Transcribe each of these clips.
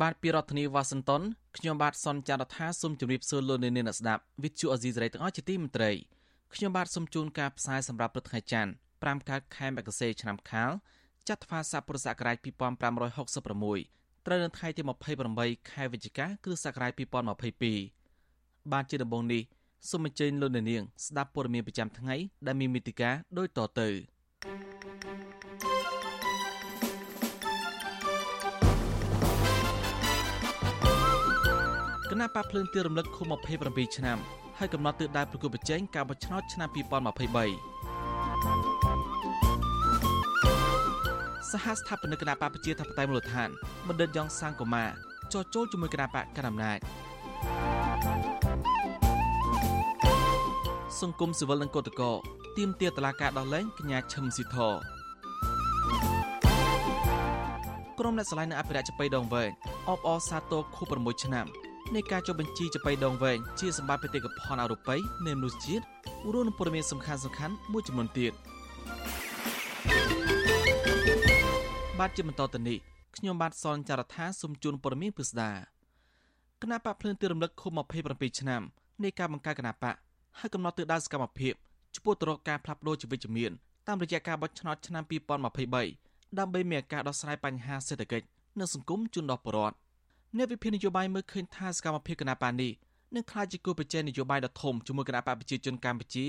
បាទពីរដ្ឋធានីវ៉ាស៊ីនតោនខ្ញុំបាទសនចាររថាសូមជម្រាបសួរលោកអ្នកនាងអ្នកស្ដាប់វិទ្យុអេស៊ីសរ៉ៃទាំងអស់ជាទីមេត្រីខ្ញុំបាទសូមជូនការផ្សាយសម្រាប់ព្រឹកថ្ងៃច័ន្ទ5កើតខែមករាឆ្នាំខាលចត្វាស័កពុរសករាជ2566ត្រូវនៅថ្ងៃទី28ខែវិច្ឆិកាគ្រិស្តសករាជ2022បានជាដំបូងនេះសូមអញ្ជើញលោកអ្នកនាងស្ដាប់ព័ត៌មានប្រចាំថ្ងៃដែលមានមេតិការដូចតទៅ គណៈបកភ្លើងទៀររំលឹកខុស27ឆ្នាំហើយកំណត់ទិសដៅប្រគល់ប្រជែងការបោះឆ្នោតឆ្នាំ2023សហស្ថាបនិកគណៈបកប្រជាធិបតេយ្យមូលដ្ឋានបណ្ឌិតយ៉ងសាងកូម៉ាចោះចូលជាមួយគណៈបកកណ្ដាលអំណាចសង្គមស៊ីវិលនិងកោតកោទាមទារតឡាការដោះលែងកញ្ញាឈឹមស៊ីធក្រុមអ្នកឆ្លៃនៅអភិរក្សចបៃដងវែងអបអរសាទរខួប6ឆ្នាំ នៃការចុះបញ្ជីចបៃដងវែងជាសម្បត្តិបេតិកភណ្ឌអរូបីនៃមនុស្សជាតិរួមនឹងព័ត៌មានសំខាន់ៗមួយចំនួនទៀតបាទជាបន្តទៅនេះខ្ញុំបាទសនចាររថាសូមជូនព័ត៌មានពិស្ដាគណៈបកភ្លើងទីរំលឹកខុស27ឆ្នាំនៃការបង្កើតគណៈបកហើយកំណត់ទិសដៅសកម្មភាពចំពោះទៅរកការផ្លាស់ប្ដូរជីវិតជំនាញតាមរយៈការបោះឆ្នោតឆ្នាំ2023ដើម្បីមានការដោះស្រាយបញ្ហាសេដ្ឋកិច្ចនិងសង្គមជូនដល់ប្រជាពលរដ្ឋ អ្នកវិភាគនយោបាយមើលឃើញថាសកម្មភាពគណៈបកនេះនឹងក្លាយជាគោលប្រជែងនយោបាយដ៏ធំជាមួយគណៈបកប្រជាជនកម្ពុជា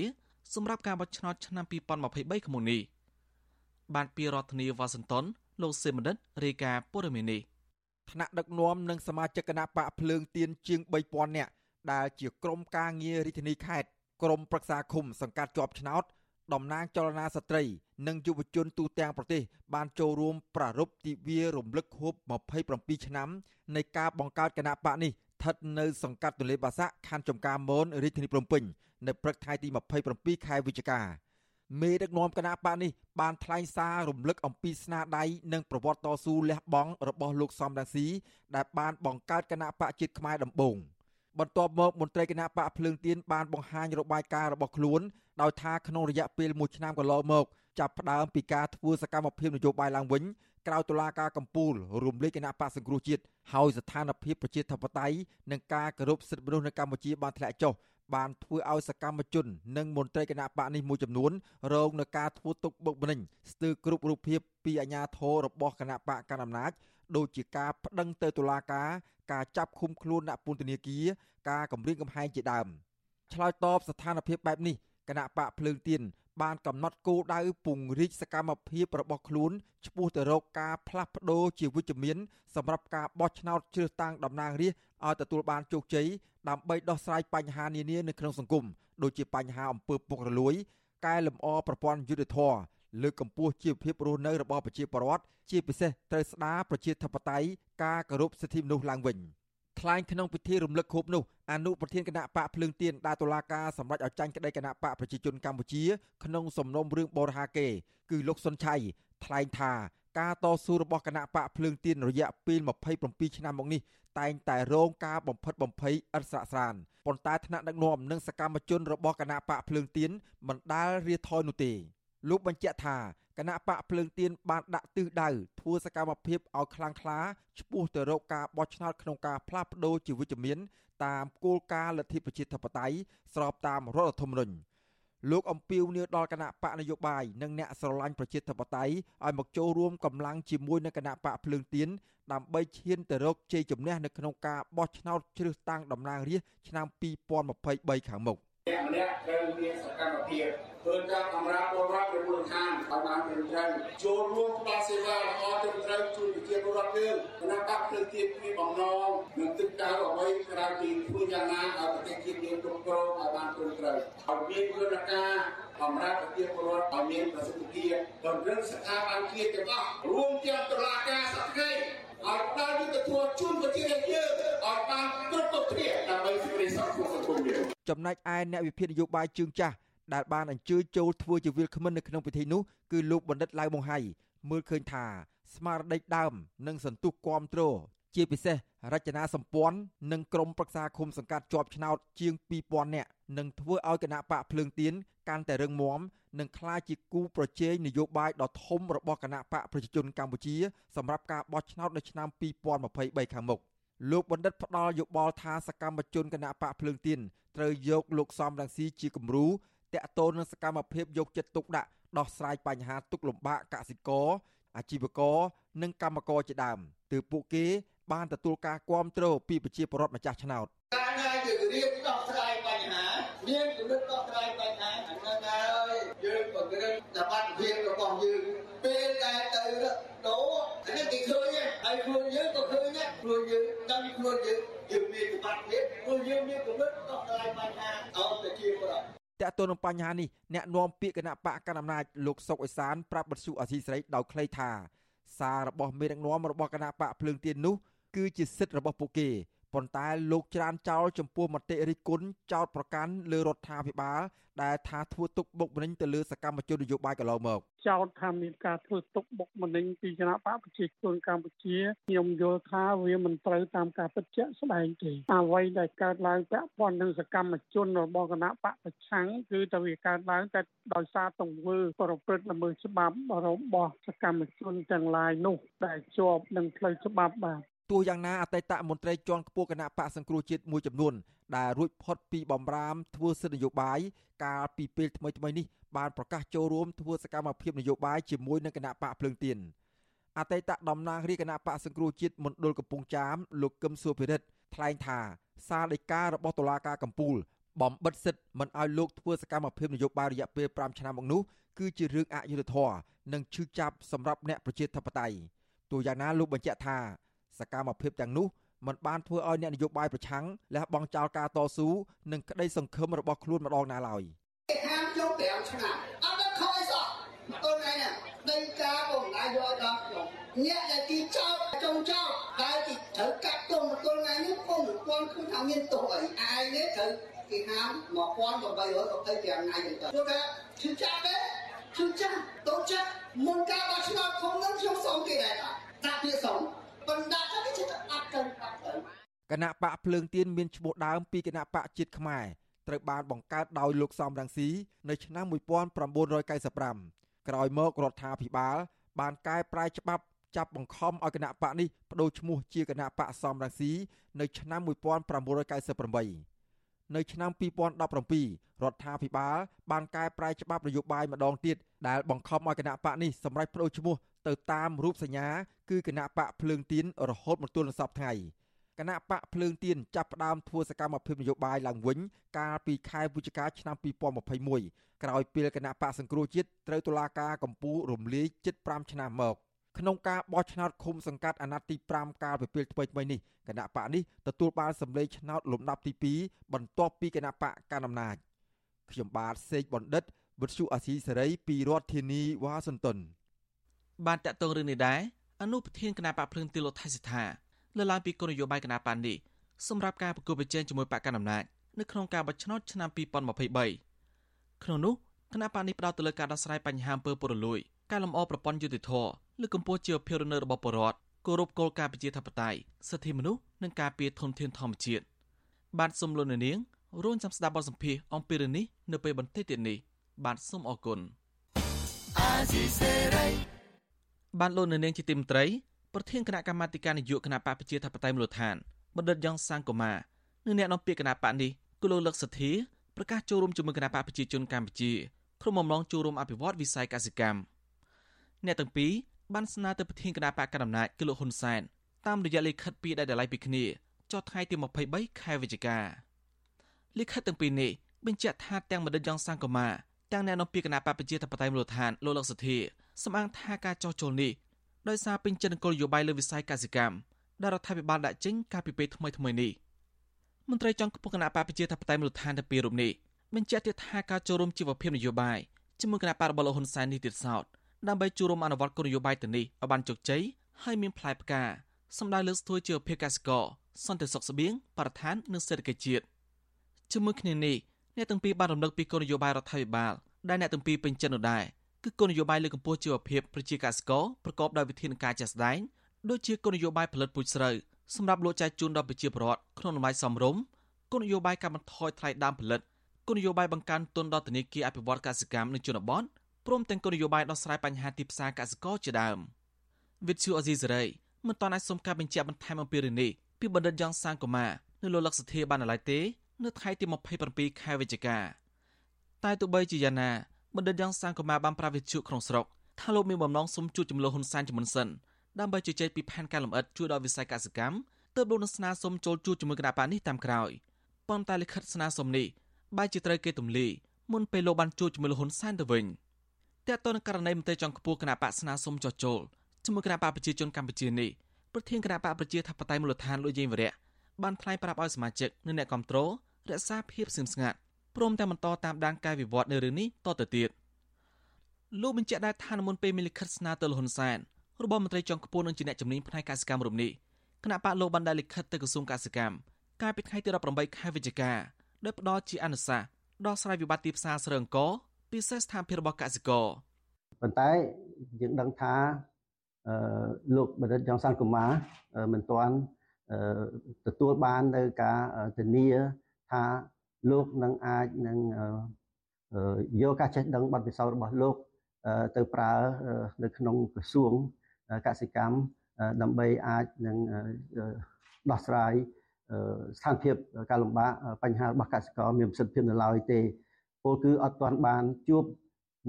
សម្រាប់ការបោះឆ្នោតឆ្នាំ2023ខាងមុខនេះបានពីរដ្ឋធានីវ៉ាស៊ីនតោនលោកសេមនិតរាយការណ៍ព័ត៌មាននេះថ្នាក់ដឹកនាំនិងសមាជិកគណៈបកភ្លើងទៀនជាង3000នាក់ដែលជាក្រុមការងាររាជធានីខេត្តក្រុមប្រឹក្សាឃុំសង្កាត់ជាប់ឆ្នោត តំណាងចលនាស្ត្រី និងយុវជនទូទាំងប្រទេស បានចូលរួមប្រារព្ធទិវារំលឹកខួប27ឆ្នាំនៃការបង្កើតគណៈបកនេះស្ថិតនៅសង្កាត់ទន្លេបាសាក់ខណ្ឌចំការមនរាជធានីភ្នំពេញនៅព្រឹកថ្ងៃទី27ខែវិច្ឆិកាមេដឹកនាំគណៈបកនេះបានថ្លែងសាររំលឹកអំពីស្នាដៃនិងប្រវត្តិតស៊ូលះបង់របស់លោកសំរងស៊ីដែលបានបង្កើតគណៈបកជាតិខ្មែរដំបូង បន្ទាប់មកមន្ត្រីគណៈបកភ្លើងទៀនបានបង្ហាញរបាយការណ៍របស់ខ្លួនដោយថាក្នុងរយៈពេល1ឆ្នាំកន្លងមកចាប់ផ្ដើមពីការធ្វើសកម្មភាពនយោបាយឡើងវិញក្រៅតុលាការកំពូលរំលេចគណៈបកសង្គ្រោះជាតិហើយស្ថានភាពប្រជាធិបតេយ្យនិងការគោរពសិទ្ធិមនុស្សនៅកម្ពុជាបានធ្លាក់ចុះបានធ្វើឲ្យសកម្មជន និងមន្ត្រីគណៈបកនេះមួយចំនួនរងនឹងការធ្វើទុកបុកម្នេញស្ទើរគ្រប់រូបភាពពីអាជ្ញាធររបស់គណៈបកកណ្ដាលអំណាច ដូចជាការប្តឹងទៅតុលាការការចាប់ឃុំខ្លួនអ្នកពន្ធនាគារការគំរាមកំហែងជាដើមឆ្លើយតបស្ថានភាពបែបនេះគណៈបកភ្លើងទៀនបានកំណត់គោលដៅពង្រីកសកម្មភាពរបស់ខ្លួនឆ្ពោះទៅរកការផ្លាស់ប្ដូរជាវិជ្ជមានសម្រាប់ការបោះឆ្នោតជ្រើសតាំងតំណាងរាស្ត្រឲ្យទទួលបានជោគជ័យដើម្បីដោះស្រាយបញ្ហានានានៅក្នុងសង្គមដូចជាបញ្ហាអំពើពុករលួយកែលម្អប្រព័ន្ធយុត្តិធម៌ លើកកម្ពស់ជីវភាពរស់នៅរបស់ប្រជាពលរដ្ឋជាពិសេសត្រូវស្ដារប្រជាធិបតេយ្យការគោរពសិទ្ធិមនុស្សឡើងវិញ។ថ្លែងក្នុងពិធីរំលឹកខួបនោះអនុប្រធានគណៈបកភ្លើងទៀនដែលតុលាការសម្រេចឲ្យចាញ់ក្តីគណៈបកប្រជាជនកម្ពុជា ក្នុងសំណុំរឿងបរិហាកេ គឺលោកសុនឆៃថ្លែងថាការតស៊ូរបស់គណៈបកភ្លើងទៀនរយៈពេល27ឆ្នាំមកនេះតែងតែរងការបំផិតបំភ័យឥតស្រាកស្រានប៉ុន្តែថ្នាក់ដឹកនាំនិងសកម្មជនរបស់គណៈបកភ្លើងទៀនមិនដាល់រាថយនោះទេ លោកបញ្ជាក់ថាគណៈបកភ្លើងទៀនបានដាក់ទិសដៅធ្វើសកម្មភាពឲ្យខ្លាំងក្លាឆ្ពោះទៅរកការបោះឆ្នោតក្នុងការផ្លាស់ប្ដូរជាវិជ្ជមាន តាមគោលការណ៍លទ្ធិប្រជាធិបតេយ្យស្របតាមរដ្ឋធម្មនុញ្ញលោកអំពីវនីដល់គណៈបកនយោបាយនិងអ្នកស្រឡាញ់ប្រជាធិបតេយ្យឲ្យមកចូលរួមកម្លាំងជាមួយនឹងគណៈបកភ្លើងទៀនដើម្បីឈានទៅរកជ័យជំនះនៅក្នុងការបោះឆ្នោតជ្រើសតាំងតំណាងរាស្ត្រឆ្នាំ2023ខាងមុខ អ្នកម្នាក់ត្រូវមានសកម្មភាពធ្វើការបម្រើពលរដ្ឋនៅមូលដ្ឋានឲ្យបានត្រឹមត្រូវចូលរួមផ្តល់សេវាល្អត្រឹមត្រូវជូនប្រជាពលរដ្ឋយើងគណៈបកភ្លើងទៀនមានបំណងនឹងទឹកដៅអ្វីក្រៅពីធ្វើយ៉ាងណាឲ្យប្រទេសជាតិយើងគ្រប់គ្រងឲ្យបានត្រឹមត្រូវឲ្យមានយន្តការបម្រើប្រជាពលរដ្ឋឲ្យមានប្រសិទ្ធភាពតម្រឹងស្ថាប័នជាតិទាំងអស់រួមទាំងតុលាការសក្តិឲ្យដើរយុទ្ធធម៌ជូនប្រជារាស្ត្រយើងឲ្យបានគ្រប់គ្រប់គ្នាដើម្បីសេចក្តីសុខក្នុងសង្គមយើង ចំណែកឯអ្នកវិភាគនយោបាយជើងចាស់ដែលបានអញ្ជើញចូលធ្វើជាវិលគ្មិននៅក្នុងពិធីនោះគឺលោកបណ្ឌិតឡៅបង្ហៃមើលឃើញថាស្មារតីដើមនិងសន្ទុះគាំទ្រជាពិសេសរចនាសម្ព័ន្ធនិងក្រមប្រឹក្សាឃុំសង្កាត់ជាប់ឆ្នោតជាង2000នាក់នឹងធ្វើឲ្យគណៈបកភ្លើងទៀនកាន់តែរឹងមាំនិងក្លាយជាគូប្រជែងនយោបាយដ៏ធំរបស់គណៈបកប្រជាជនកម្ពុជាសម្រាប់ការបោះឆ្នោតនៅឆ្នាំ2023ខាងមុខ លោកបណ្ឌិតផ្ដល់យោបល់ថាសកម្មជនគណៈបកភ្លើងទៀនត្រូវយកលោកសំរងស៊ីជាគំរូតាក់ទងនឹងសកម្មភាពយកចិត្តទុកដាក់ដោះស្រាយបញ្ហាទុកលំបាកកសិករអាជីវករនិងកម្មករជាដើមទើបពួកគេបានទទួលការគាំទ្រពីប្រជាពលរដ្ឋម្ចាស់ឆ្នោតការដែលយើងរៀបដោះស្រាយបញ្ហាមានគំនិតដោះស្រាយបញ្ហាអាហ្នឹងហើយយើងបង្កើនសមត្ថភាព ខ្លួនយើងដឹងខ្លួនយើងយើងមានសមត្ថភាពខ្លួនយើងមានគំនិតដោះស្រាយបញ្ហាឲ្យប្រជាពលរដ្ឋតើតើនឹងបញ្ហានេះអ្នកនាំពាក្យគណៈបកកណ្ដាលអំណាចលោកសុកអេសានប្រាប់បទសុអាស៊ីស្រីដោយខ្លីថាសាររបស់មេដឹកនាំរបស់គណៈបកភ្លើងទៀននោះគឺជាសិទ្ធិរបស់ពួកគេ ប៉ុន្តែលោកច្រានចោលចំពោះមតិរិះគន់ចោតប្រកាន់លើរដ្ឋាភិបាលដែលថាធ្វើទុកបុកម្នេញទៅលើសកម្មជននយោបាយកន្លងមកចោតថាមានការធ្វើទុកបុកម្នេញពីគណៈបកប្រជាជនកម្ពុជាខ្ញុំយល់ថាវាមិនត្រូវតាមការពិតជាក់ស្ដែងទេអ្វីដែលកើតឡើងពាក់ព័ន្ធនឹងសកម្មជនរបស់គណៈបកប្រឆាំងគឺតែវាកើតឡើងតែដោយសារទង្វើប្រព្រឹត្តល្មើសច្បាប់របស់សកម្មជនទាំងឡាយនោះដែលជាប់នឹងផ្លូវច្បាប់បាទ ទោះយ៉ាងណាអតីតមន្ត្រីជាន់ខ្ពស់គណៈបកសង្គ្រោះជាតិមួយចំនួនដែលរួចផុតពីបំរាមធ្វើសិទ្ធិនយោបាយកាលពីពេលថ្មីៗនេះបានប្រកាសចូលរួមធ្វើសកម្មភាពនយោបាយជាមួយនឹងគណៈបកភ្លើងទៀនអតីតតំណាងរាជគណៈបកសង្គ្រោះជាតិមណ្ឌលកំពង់ចាមលោកកឹមសុភិរិទ្ធថ្លែងថាសារដីការបស់តុលាការកំពូល បំបិទសិទ្ធិមិនឲ្យលោកធ្វើសកម្មភាពនយោបាយរយៈពេល5ឆ្នាំមកនោះគឺជារឿងអយុត្តិធម៌និងឈឺចាប់សម្រាប់អ្នកប្រជាធិបតេយ្យទោះយ៉ាងណាលោកបញ្ជាក់ថា សកម្មភាពទាំងនោះมันបានធ្វើឲ្យអ្នកនយោបាយប្រឆាំងលះបង់ចោលការតស៊ូនិងក្តីសង្ឃឹមរបស់ខ្លួនម្ដងណាឡើយហាមយក5ឆ្នាំអត់ខ້ອຍសោះអូនឯងដីកាបងណាយកដល់ខ្ញុំអ្នកដែលទីចោលចុងចោលដែលទីត្រូវកាត់ទងមកទល់ថ្ងៃនេះពុំមិនទាន់ឃើញថាមានទោសអីអាយនេះត្រូវគេហាម1825ថ្ងៃទៅព្រោះថាឈឺចាប់ទេឈឺចាប់តូចចាប់មុនការបោះឆ្នោតខ្ញុំនឹងខ្ញុំសុំគេដែរតាពីសុំ បណ្ដាទៅគេចិត្តអត់ទៅអត់ទៅគណៈបកភ្លើងទៀនមានឈ្មោះដើមពីគណៈបកជាតិខ្មែរត្រូវបានបង្កើតដោយលោកសំរងស៊ីនៅឆ្នាំ1995ក្រោយមករដ្ឋាភិបាលបានកែប្រែច្បាប់ចាប់បង្ខំឲ្យគណៈបកនេះបដូរឈ្មោះជាគណៈបកសំរងស៊ីនៅឆ្នាំ1998នៅឆ្នាំ2017រដ្ឋាភិបាលបានកែប្រែច្បាប់នយោបាយម្ដងទៀតដែលបង្ខំឲ្យគណៈបកនេះសម្រេចបដូរឈ្មោះ ទៅតាមរូបសញ្ញាគឺគណៈបកភ្លើងទៀនរហូតមកទល់នឹងសពថ្ងៃគណៈបកភ្លើងទៀនចាប់ផ្ដើមធ្វើសកម្មភាពនយោបាយឡើងវិញកាលពីខែវិច្ឆិកាឆ្នាំ2021ក្រោយពេលគណៈបកសង្គ្រោះជាតិត្រូវតុលាការកំពូលរំលាយជិត5ឆ្នាំមកក្នុងការបោះឆ្នោតឃុំសង្កាត់អាណត្តិទី5កាលពីពេលថ្មីៗនេះគណៈបកនេះទទួលបានសម្លេងឆ្នោតលំដាប់ទី2បន្ទាប់ពីគណៈបកកណ្ដាលអំណាចខ្ញុំបាទសេកបណ្ឌិតវិទ្យុអាស៊ីសេរីពីរដ្ឋធានីវ៉ាស៊ីនតោន បានតាក់ទងរឿងនេះដែរអនុប្រធានគណៈបកភ្លើងទីលោកថៃសិដ្ឋាលើកឡើងពីគោលនយោបាយគណៈបកនេះសម្រាប់ការប្រគល់ប្រជែងជាមួយបកកណ្ដាលអំណាចនៅក្នុងការបោះឆ្នោតឆ្នាំ2023ក្នុងនោះគណៈបកនេះផ្ដោតទៅលើការដោះស្រាយបញ្ហាអំពើពុករលួយការលំអប្រព័ន្ធយុតិធធលើកកម្ពស់ជីវភាពរស់នៅរបស់ប្រជាពលរដ្ឋគោរពគោលការណ៍ប្រជាធិបតេយ្យសិទ្ធិមនុស្សនិងការពារធនធានធម្មជាតិបាទសូមលោកនាងរួមចាំស្ដាប់បទសម្ភាសន៍អំពីរឿងនេះនៅពេលបន្តិចទៀតនេះបាទសូមអរគុណអាស៊ីសេរី បានលោកនៅនាងជាទីមត្រីប្រធានគណៈកម្មាធិការនយោបាយគណៈបកប្រជាធិបតេយ្យមូលដ្ឋានបណ្ឌិតយ៉ងសាងកូម៉ានិងអ្នកនាំពាក្យគណៈបកនេះគឺលោកលឹកសធាប្រកាសចូលរួមជាមួយគណៈបកប្រជាជនកម្ពុជាក្រុមបំឡងចូលរួមអភិវឌ្ឍវិស័យកសិកម្មអ្នកទាំងពីរបានស្នើទៅប្រធានគណៈបកកណ្ដាលអំណាចគឺលោកហ៊ុនសែនតាមរយៈលិខិតពីរដែលដライពីគ្នាចុះថ្ងៃទី23ខែវិច្ឆិកាលិខិតទាំងពីរនេះបញ្ជាក់ថាទាំងបណ្ឌិតយ៉ងសាងកូម៉ាទាំងអ្នកនាំពាក្យគណៈបកប្រជាធិបតេយ្យមូលដ្ឋានលោកលឹកសធា សម្អាងថាការចោះចូលនេះដោយសារពេញចិត្តនឹងគោលនយោបាយលើវិស័យកសិកម្មដែលរដ្ឋាភិបាលដាក់ចេញកាលពីពេលថ្មីថ្មីនេះមន្ត្រីចុងខ្ពស់គណៈបកប្រជាធិបតេយ្យមូលដ្ឋានទៅពីរូបនេះបញ្ជាក់ទៀតថាការចូលរួមជីវភាពនយោបាយជាមួយគណៈបករបស់លោកហ៊ុនសែននេះទៀតសោតដើម្បីចូលរួមអនុវត្តគោលនយោបាយទៅនេះឲ្យបានជោគជ័យហើយមានផ្លែផ្កាសម្ដៅលើកស្ទួយជីវភាពកសិករសន្តិសុខស្បៀងបរិស្ថាននិងសេដ្ឋកិច្ចជាតិជាមួយគ្នានេះអ្នកទាំងពីរបានរំលឹកពីគោលនយោបាយរដ្ឋាភិបាលដែលអ្នកទាំងពីរពេញចិត្តនោះដែរ គឺគោលនយោបាយលើកកម្ពស់ជីវភាពប្រជាកសិករប្រកបដោយវិធានការជាក់ស្ដែងដូចជាគោលនយោបាយផលិតពូជស្រូវសម្រាប់លក់ចែកជូនដល់ប្រជាពលរដ្ឋក្នុងតម្លៃសមរម្យគោលនយោបាយកាត់បន្ថយថ្លៃដើមផលិតគោលនយោបាយបង្កើនទុនដល់ធនាគារអភិវឌ្ឍកសិកម្មនៅជនបទព្រមទាំងគោលនយោបាយដោះស្រាយបញ្ហាទីផ្សារកសិករជាដើមវិទ្យុអេស៊ីសេរីមិនទាន់អាចសុំការបញ្ជាក់បន្ថែមអំពីរឿងនេះពីបណ្ឌិតយ៉ងសាងកូម៉ានៅលោកលក្ខសធាបានឡើយទេ នៅថ្ងៃទី27ខែវិច្ឆិកាតែទោះបីជាយ៉ាងណា បណ្ឌិតយ៉ងសាងកូម៉ាបានប្រាវិទ្យុក្នុងស្រុកថាលោកមានបំណងសុំជួបចំនួនហ៊ុនសែនជាមុនសិនដើម្បីជជែកពីផែនការលម្អិតជួយដល់វិស័យកសិកម្មទើបលោកនឹងស្នើសុំចូលជួបជាមួយគណៈបកនេះតាមក្រោយប៉ុន្តែលិខិតស្នើសុំនេះបែរជាត្រូវគេទម្លាយមុនពេលលោកបានជួបជាមួយលោកហ៊ុនសែនទៅវិញតើតើនឹងករណីមន្ត្រីចុងខ្ពស់គណៈបកស្នើសុំចោះចូលជាមួយគណៈបកប្រជាជនកម្ពុជានេះប្រធានគណៈបកប្រជាធិបតេយ្យមូលដ្ឋានលោកយេងវរៈបានថ្លែងប្រាប់ឲ្យសមាជិកនិងអ្នកគ្រប់គ្រងរក្សាភាពស្ងៀមស្ងាត់ ព្រមទាំងបន្តតាមដានការវិវត្តនៅរឿងនេះតទៅទៀតលោកបញ្ជាក់ដែរថាមុនពេលមានលិខិតស្នើទៅលហ៊ុនសែនរបស់មន្ត្រីជាន់ខ្ពស់នឹងជាអ្នកជំនាញផ្នែកកសិកម្មរូបនេះគណៈបកលោកបានដាក់លិខិតទៅក្រសួងកសិកម្មកាលពីថ្ងៃទី18ខែវិច្ឆិកាដោយផ្ដល់ជាអនុសាសន៍ដោះស្រាយវិបត្តិទីផ្សារស្រូវអង្គពិសេសស្ថានភាពរបស់កសិករប៉ុន្តែយើងដឹងថាអឺលោកបណ្ឌិតយ៉ងសានកូម៉ាមិនទាន់ទទួលបាននៅការធានាថា លោកនឹងអាចនឹងយកការចេះដឹងបទពិសោធន៍របស់លោកទៅប្រើនៅក្នុងក្រសួងកសិកម្មដើម្បីអាចនឹងដោះស្រាយស្ថានភាពការលំបាកបញ្ហារបស់កសិករមានប្រសិទ្ធភាពនៅឡើយទេពលគឺអត់ទាន់បានជួប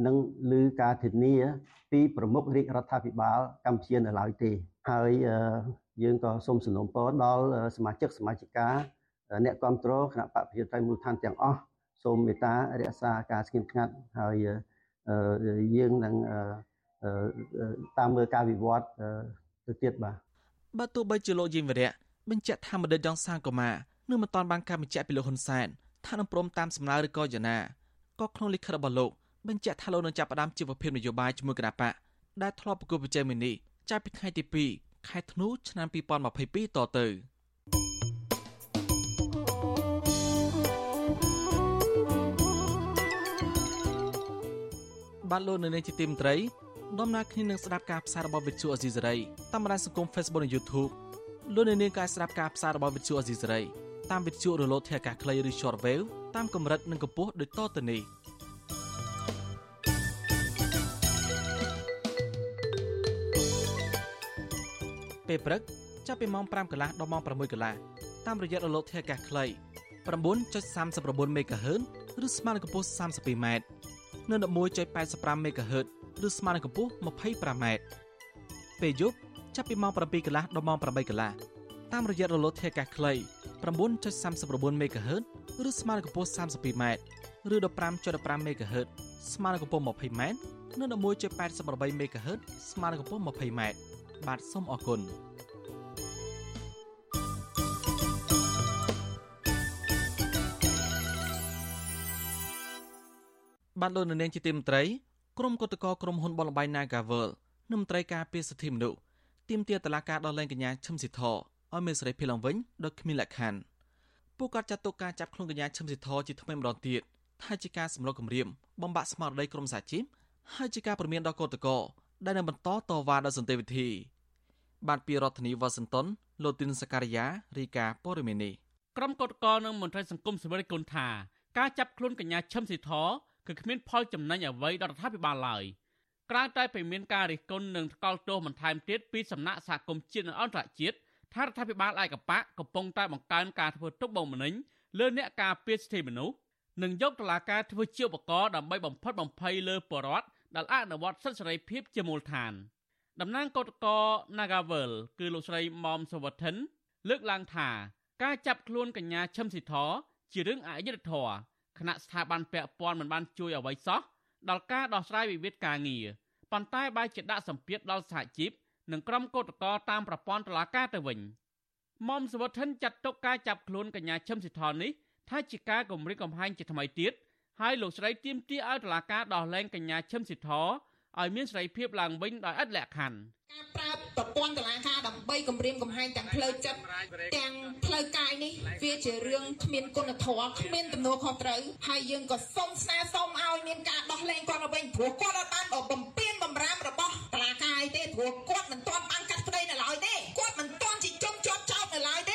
នឹងឮការធានា ពីប្រមុខរាជរដ្ឋាភិបាលកម្ពុជានៅឡើយទេ ហើយយើងក៏សូមសំណូមពរដល់សមាជិកសមាជិកា អ្នកគ្រប់គ្រងគណៈបកប្រជាធិបតេយ្យមូលដ្ឋានទាំងអស់សូមមេត្តារក្សាការស្ងៀមស្ងាត់ហើយយើងនឹងតាមមើលការវិវត្តទៅទៀតបាទបើទោះបីជាលោកយីមវរៈបញ្ជាក់ថាមណ្ឌិតយ៉ងសាងកូម៉ានឹងមិនតាន់បានការបញ្ជាក់ពីលោកហ៊ុនសែនថានឹងព្រមតាមសំណើឬក៏យ៉ាងណាក៏ក្នុងលិខិតរបស់លោកបញ្ជាក់ថាលោកនឹងចាប់ផ្ដើមជីវភាពនយោបាយជាមួយគណៈបកដែលធ្លាប់ប្រគល់ប្រជែងមួយនេះចាប់ពីថ្ងៃទី2ខែធ្នូឆ្នាំ2022តទៅ បាទលោកនៅនាងជាទីមត្រីដំណើរគ្នានឹងស្ដាប់ការផ្សាយរបស់វិទ្យុអេស៊ីសេរីតាមបណ្ដាញសង្គម Facebook និង YouTube លោកនៅនាងក៏អាចស្ដាប់ការផ្សាយរបស់វិទ្យុអេស៊ីសេរីតាមវិទ្យុរលកធាតុអាកាសខ្លីឬ Shortwave តាមកម្រិតនិងកម្ពស់ដូចតទៅនេះពេលព្រឹកចាប់ពីម៉ោង5កន្លះដល់ម៉ោង6កន្លះតាមរយៈរលកធាតុអាកាសខ្លី9.39 MHz ឬស្មើនឹងកម្ពស់ 32m នៅ11.85 MHz ឬស្មើនឹងកម្ពស់ 25m ពេលយប់ចាប់ពីម៉ោង7កន្លះដល់ម៉ោង8កន្លះតាមរយៈរលកធាតុអាកាសខ្លី9.39 MHz ឬស្មើនឹងកម្ពស់ 32m ឬ15.15 MHz ស្មើនឹងកម្ពស់ 20m និង11.88 MHz ស្មើនឹងកម្ពស់ 20m បាទសូមអរគុណ បានលោកនៅនាងជាទីមន្ត្រីក្រុមគឧតកោក្រុមហ៊ុនបលបៃ Nagavel និងមន្ត្រីការពារសិទ្ធិមនុស្សទាមទារតឡាការដល់លែងកញ្ញាឈឹមស៊ីធឲ្យមានសេរីភាពឡើងវិញដោយគ្មានលក្ខខណ្ឌពួកគាត់ចាត់ទុកការចាប់ខ្លួនកញ្ញាឈឹមស៊ីធជាថ្មីម្ដងទៀតថាជាការសម្លុតគម្រាមបំបាក់ស្មារតីក្រុមសាជីពហើយជាការព្រមានដល់គឧតកោដែលនឹងបន្តតវ៉ាដោយសន្តិវិធី បានពីរដ្ឋធានីវ៉ាស៊ីនតោនលោកទីនសការីយ៉ារីកាព័រមីនីក្រុមកោតកលនិងមន្ត្រីសង្គមស៊ីវិលគុណថាការចាប់ខ្លួនកញ្ញាឈឹមស៊ីធ គឺគ្មានផលចំណេញអ្វីដល់រដ្ឋាភិបាលឡើយក្រៅតែពីមានការរិះគន់និងថ្កោលទោសបន្ថែមទៀតពីសំណាក់សហគមន៍ជាតិនិងអន្តរជាតិថារដ្ឋាភិបាលឯកបកកំពុងតែបង្កើនការធ្វើទុកបុកម្នេញលើអ្នកការពារសិទ្ធិមនុស្សនិងយកតឡាការធ្វើជាឧបករណ៍ដើម្បីបំផិតបំភ័យលើបរដ្ឋដែលអនុវត្តសិទ្ធិសេរីភាពជាមូលដ្ឋានតំណាងកោតកោ Nagavel គឺលោកស្រីមុំសវត្ថិនលើកឡើងថាការចាប់ខ្លួនកញ្ញាឈឹមស៊ីធជារឿងអយុត្តិធម៌ គណៈស្ថាប័នពាក់ព័ន្ធមិនបានជួយអ្វីសោះដល់ការដោះស្រាយវិវាទការងារប៉ុន្តែបែរជាដាក់សម្ពាធដល់សហជីពនិងក្រុមកោតក្រតាមប្រព័ន្ធតុលាការទៅវិញមុំសវត្ថិនចាត់ទុកការចាប់ខ្លួនកញ្ញាឈឹមស៊ីធននេះថាជាការគម្រាមកំហែងជាថ្មីទៀតហើយលោកស្រីទាមទារឲ្យតុលាការដោះលែងកញ្ញាឈឹមស៊ីធឲ្យ ឲ្យមានសេរីភាពឡើងវិញដោយឥតលក្ខខណ្ឌការប្រើប្រព័ន្ធតឡាការដើម្បីគម្រាមកំហែងទាំងផ្លូវចិត្តទាំងផ្លូវកាយនេះវាជារឿងគ្មានគុណធម៌គ្មានទំនួលខុសត្រូវហើយយើងក៏សូមស្នើសុំឲ្យមានការដោះលែងគាត់មកវិញព្រោះគាត់អត់បានបំពេញបំរាមរបស់តឡាការទេព្រោះគាត់មិនទាន់បានកាត់ក្តីនៅឡើយទេគាត់មិនទាន់ជាជនជាប់ចោតនៅឡើយទេ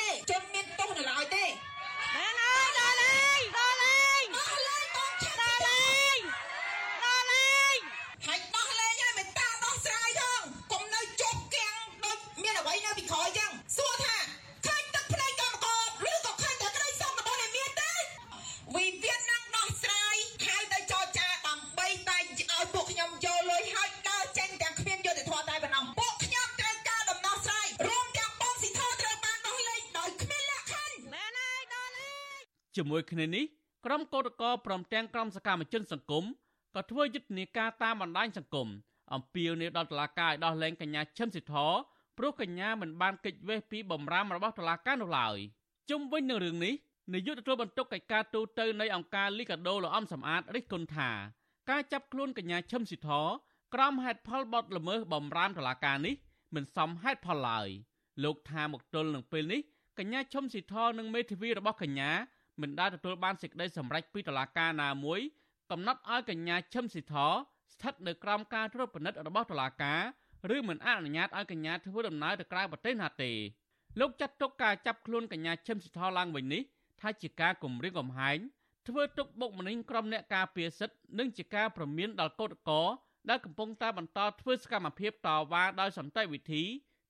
ជាមួយគ្នានេះក្រុមកោតក្រព្រមទាំងក្រុមសកម្មជនសង្គមក៏ធ្វើយុទ្ធនាការតាមបណ្ដាញសង្គមអំពាវនាវដល់តុលាការឲ្យដោះលែងកញ្ញាឈឹមស៊ីធព្រោះកញ្ញាមិនបានកិច្ចវេះពីបំរាមរបស់តុលាការនោះឡើយជុំវិញនឹងរឿងនេះនាយកទទួលបន្ទុកកិច្ចការទូតទៅនៃអង្គការលីកាដូលោកអំសំអាតរិះគន់ថាការចាប់ខ្លួនកញ្ញាឈឹមស៊ីធក្រមហេតុផលបទល្មើសបំរាមតុលាការនេះមិនសមហេតុផលឡើយលោកថាមកទល់នឹងពេលនេះកញ្ញាឈឹមស៊ីធនិងមេធាវីរបស់កញ្ញា មិនដែលទទួលបានសេចក្តីសម្រេចពីតុលាការណាមួយកំណត់ឲ្យកញ្ញាឈឹមស៊ីធស្ថិតនៅក្រោមការត្រួតពិនិត្យរបស់តុលាការឬមិនអនុញ្ញាតឲ្យកញ្ញាធ្វើដំណើរទៅក្រៅប្រទេសណាទេលោកចាត់ទុកការចាប់ខ្លួនកញ្ញាឈឹមស៊ីធឡើងវិញនេះថាជាការគំរាមកំហែងធ្វើទុកបុកម្នេញក្រុមអ្នកការពារសិទ្ធិនិងជាការប្រមានដល់កោតក្រដែលកំពុងតែបន្តធ្វើសកម្មភាពតវ៉ាដោយសន្តិវិធី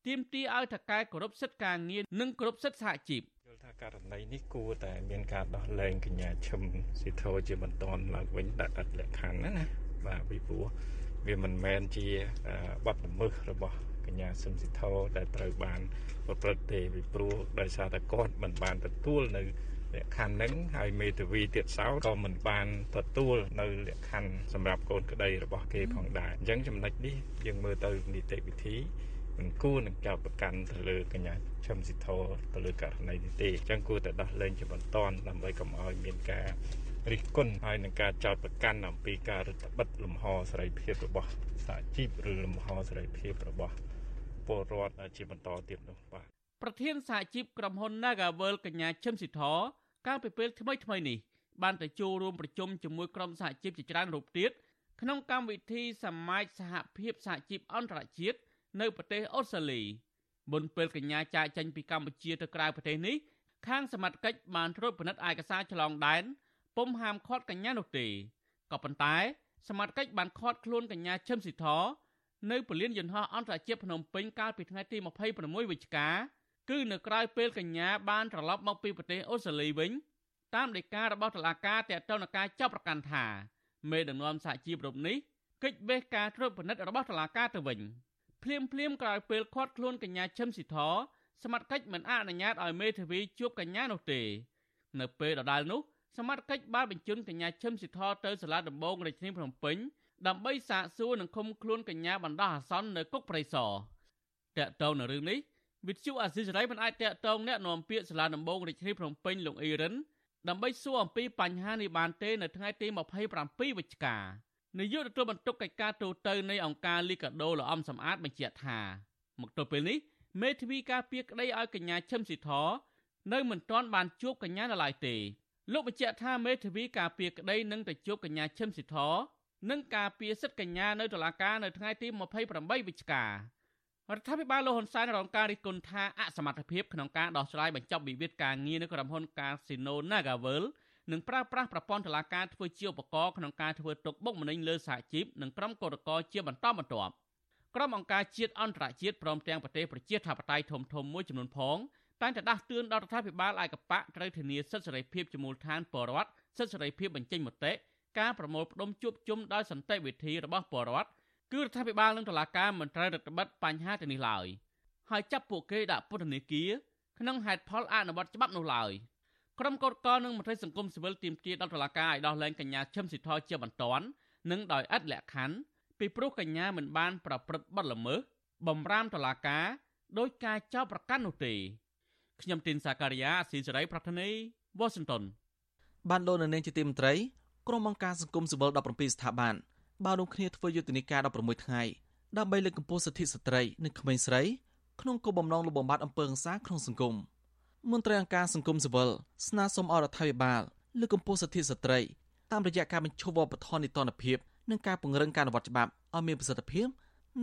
ទាមទារឲ្យថកែគោរពសិទ្ធិការងារនិងគោរពសិទ្ធិសហជីព ថាករណីនេះគួរតែមានការដោះលែងកញ្ញាឈឹមស៊ីធោជាបន្តឡើងវិញដាក់អត់លក្ខខណ្ឌណាណាបាទពីព្រោះវាមិនមែនជាបទល្មើសរបស់កញ្ញាសឹមស៊ីធោដែលត្រូវបានប្រព្រឹត្តទេពីព្រោះដោយសារតែគាត់មិនបានទទួលនៅលក្ខខណ្ឌហ្នឹងហើយមេធាវីទៀតសោតក៏មិនបានទទួលនៅលក្ខខណ្ឌសម្រាប់កូនក្តីរបស់គេផងដែរអញ្ចឹងចំណុចនេះយើងមើលទៅនីតិវិធី មិនគួរនឹងចោទប្រកាន់ទៅលើកញ្ញាឈឹមស៊ីធរទៅលើករណីនេះទេអញ្ចឹងគួរតែដោះលែងជាបន្តដើម្បីកុំឲ្យមានការរិះគន់ហើយនឹងការចោទប្រកាន់អំពីការរឹតបន្តឹងលំហសេរីភាពរបស់សហជីពឬលំហសេរីភាពរបស់ពលរដ្ឋជាបន្តទៀតនោះបាទប្រធានសហជីពក្រុមហ៊ុន Nagavel កញ្ញាឈឹមស៊ីធកាលពីពេលថ្មីថ្មីនេះបានទៅចូលរួមប្រជុំជាមួយក្រុមសហជីពជាច្រើនរូបទៀតក្នុងកម្មវិធីសមាជសហភាពសហជីពអន្តរជាតិ នៅប្រទេសអូស្ត្រាលីមុនពេលកញ្ញាចាកចេញពីកម្ពុជាទៅក្រៅប្រទេសនេះខាងសមត្ថកិច្ចបានត្រួតពិនិត្យឯកសារឆ្លងដែនពុំហាមឃាត់កញ្ញានោះទេក៏ប៉ុន្តែ សមត្ថកិច្ចបានឃាត់ខ្លួនកញ្ញាឈឹមស៊ីធនៅពលានយន្តហោះអន្តរជាតិភ្នំពេញកាលពីថ្ងៃទី26វិច្ឆិកាគឺនៅក្រៅពេលកញ្ញាបានត្រឡប់មកពីប្រទេសអូស្ត្រាលីវិញតាមដីការបស់តុលាការតាក់ទងនឹងការចាប់ប្រកាន់ថាមេដឹកនាំសហជីពរូបនេះកិច្ចបេះការត្រួតពិនិត្យរបស់តុលាការទៅវិញ ភ្លាមភ្លាមក្រោយពេលឃាត់ខ្លួនកញ្ញាឈឹមស៊ីធសមត្ថកិច្ចមិនអនុញ្ញាតឲ្យមេធាវីជួបកញ្ញានោះទេ នៅពេលដដែលនោះសមត្ថកិច្ចបានបញ្ជូនកញ្ញាឈឹមស៊ីធទៅសាលាដំបងរាជធានីភ្នំពេញដើម្បីសាកសួរនិងឃុំខ្លួនកញ្ញាបណ្ដោះអាសន្ននៅគុកប្រៃសណតាក់ទងនឹងរឿងនេះវិទ្យុអាស៊ីសេរីមិនអាចតាក់ទងអ្នកនាំពាក្យសាលាដំបងរាជធានីភ្នំពេញលោកអ៊ីរិនដើម្បីសួរអំពីបញ្ហានេះបានទេនៅថ្ងៃទី27វិច្ឆិកា នាយកទទួលបន្ទុកកិច្ចការទូតទៅនៃអង្គការលីកាដូលោកអំសំអាតបញ្ជាក់ថាមកទល់ពេលនេះមេធាវីការពារក្តីឲ្យកញ្ញាឈឹមស៊ីធនៅមិនទាន់បានជួបកញ្ញានៅឡើយទេលោកបញ្ជាក់ថាមេធាវីការពារក្តីនឹងទៅជួបកញ្ញាឈឹមស៊ីធនិងការពារសិទ្ធិកញ្ញានៅតុលាការនៅថ្ងៃទី28វិច្ឆិការដ្ឋាភិបាលលោកហ៊ុនសែនរងការរិះគន់ថាអសមត្ថភាពក្នុងការដោះស្រាយបញ្ចប់វិវាទការងារនៅក្រុមហ៊ុន Casino Nagavel និងប្រើប្រាស់ប្រព័ន្ធតុលាការធ្វើជាឧបករណ៍ក្នុងការធ្វើទុកបុកម្នេញលើសហជីពនិងក្រុមកោតក្រជាបន្តបន្ទាប់ក្រុមអង្គការជាតិអន្តរជាតិព្រមទាំងប្រទេសប្រជាធិបតេយ្យធំធំមួយចំនួនផងតែងតែដាស់តឿនដល់រដ្ឋាភិបាលឯកបៈត្រូវធានាសិទ្ធិសេរីភាពជាមូលដ្ឋានពលរដ្ឋសិទ្ធិសេរីភាពបញ្ចេញមតិការប្រមូលផ្ដុំជួបជុំដោយសន្តិវិធីរបស់ពលរដ្ឋគឺរដ្ឋាភិបាលនិងតុលាការមិនត្រូវរឹតបន្តឹងបញ្ហាទាំងនេះឡើយហើយចាប់ពួកគេដាក់ពន្ធនាគារក្នុងហេតុផលអនុវត្តច្បាប់នោះឡើយ ក្រុមកោតក្រនិងមន្ត្រីសង្គមស៊ីវិលទាមទារដល់តុលាការឲ្យដោះលែងកញ្ញាឈឹមស៊ីធជាបន្ទាន់និងដោយឥតលក្ខខណ្ឌពីព្រោះកញ្ញាមិនបានប្រព្រឹត្តបទល្មើសបំរាមតុលាការដោយការចោទប្រកាន់នោះទេខ្ញុំទីនសាការីយ៉ាស៊ីសេរីប្រធានីវ៉ាស៊ីនតោនបានលោកនៅនាងជាទីមន្ត្រីក្រុមអង្គការសង្គមស៊ីវិល17ស្ថាប័នបានរួមគ្នាធ្វើយុទ្ធនាការ16ថ្ងៃដើម្បីលើកកម្ពស់សិទ្ធិស្ត្រីនិងក្មេងស្រីក្នុងគោលបំណងលុបបំបាត់អំពើហិង្សាក្នុងសង្គម មន្ត្រីអង្គការសង្គមស៊ីវិលស្នើសុំអរដ្ឋាភិបាលលើកកម្ពស់សិទ្ធិស្ត្រីតាមរយៈការបញ្ឈប់វប្បធម៌នីតិរដ្ឋភាពនិងការពង្រឹងការអនុវត្តច្បាប់ឲ្យមានប្រសិទ្ធភាព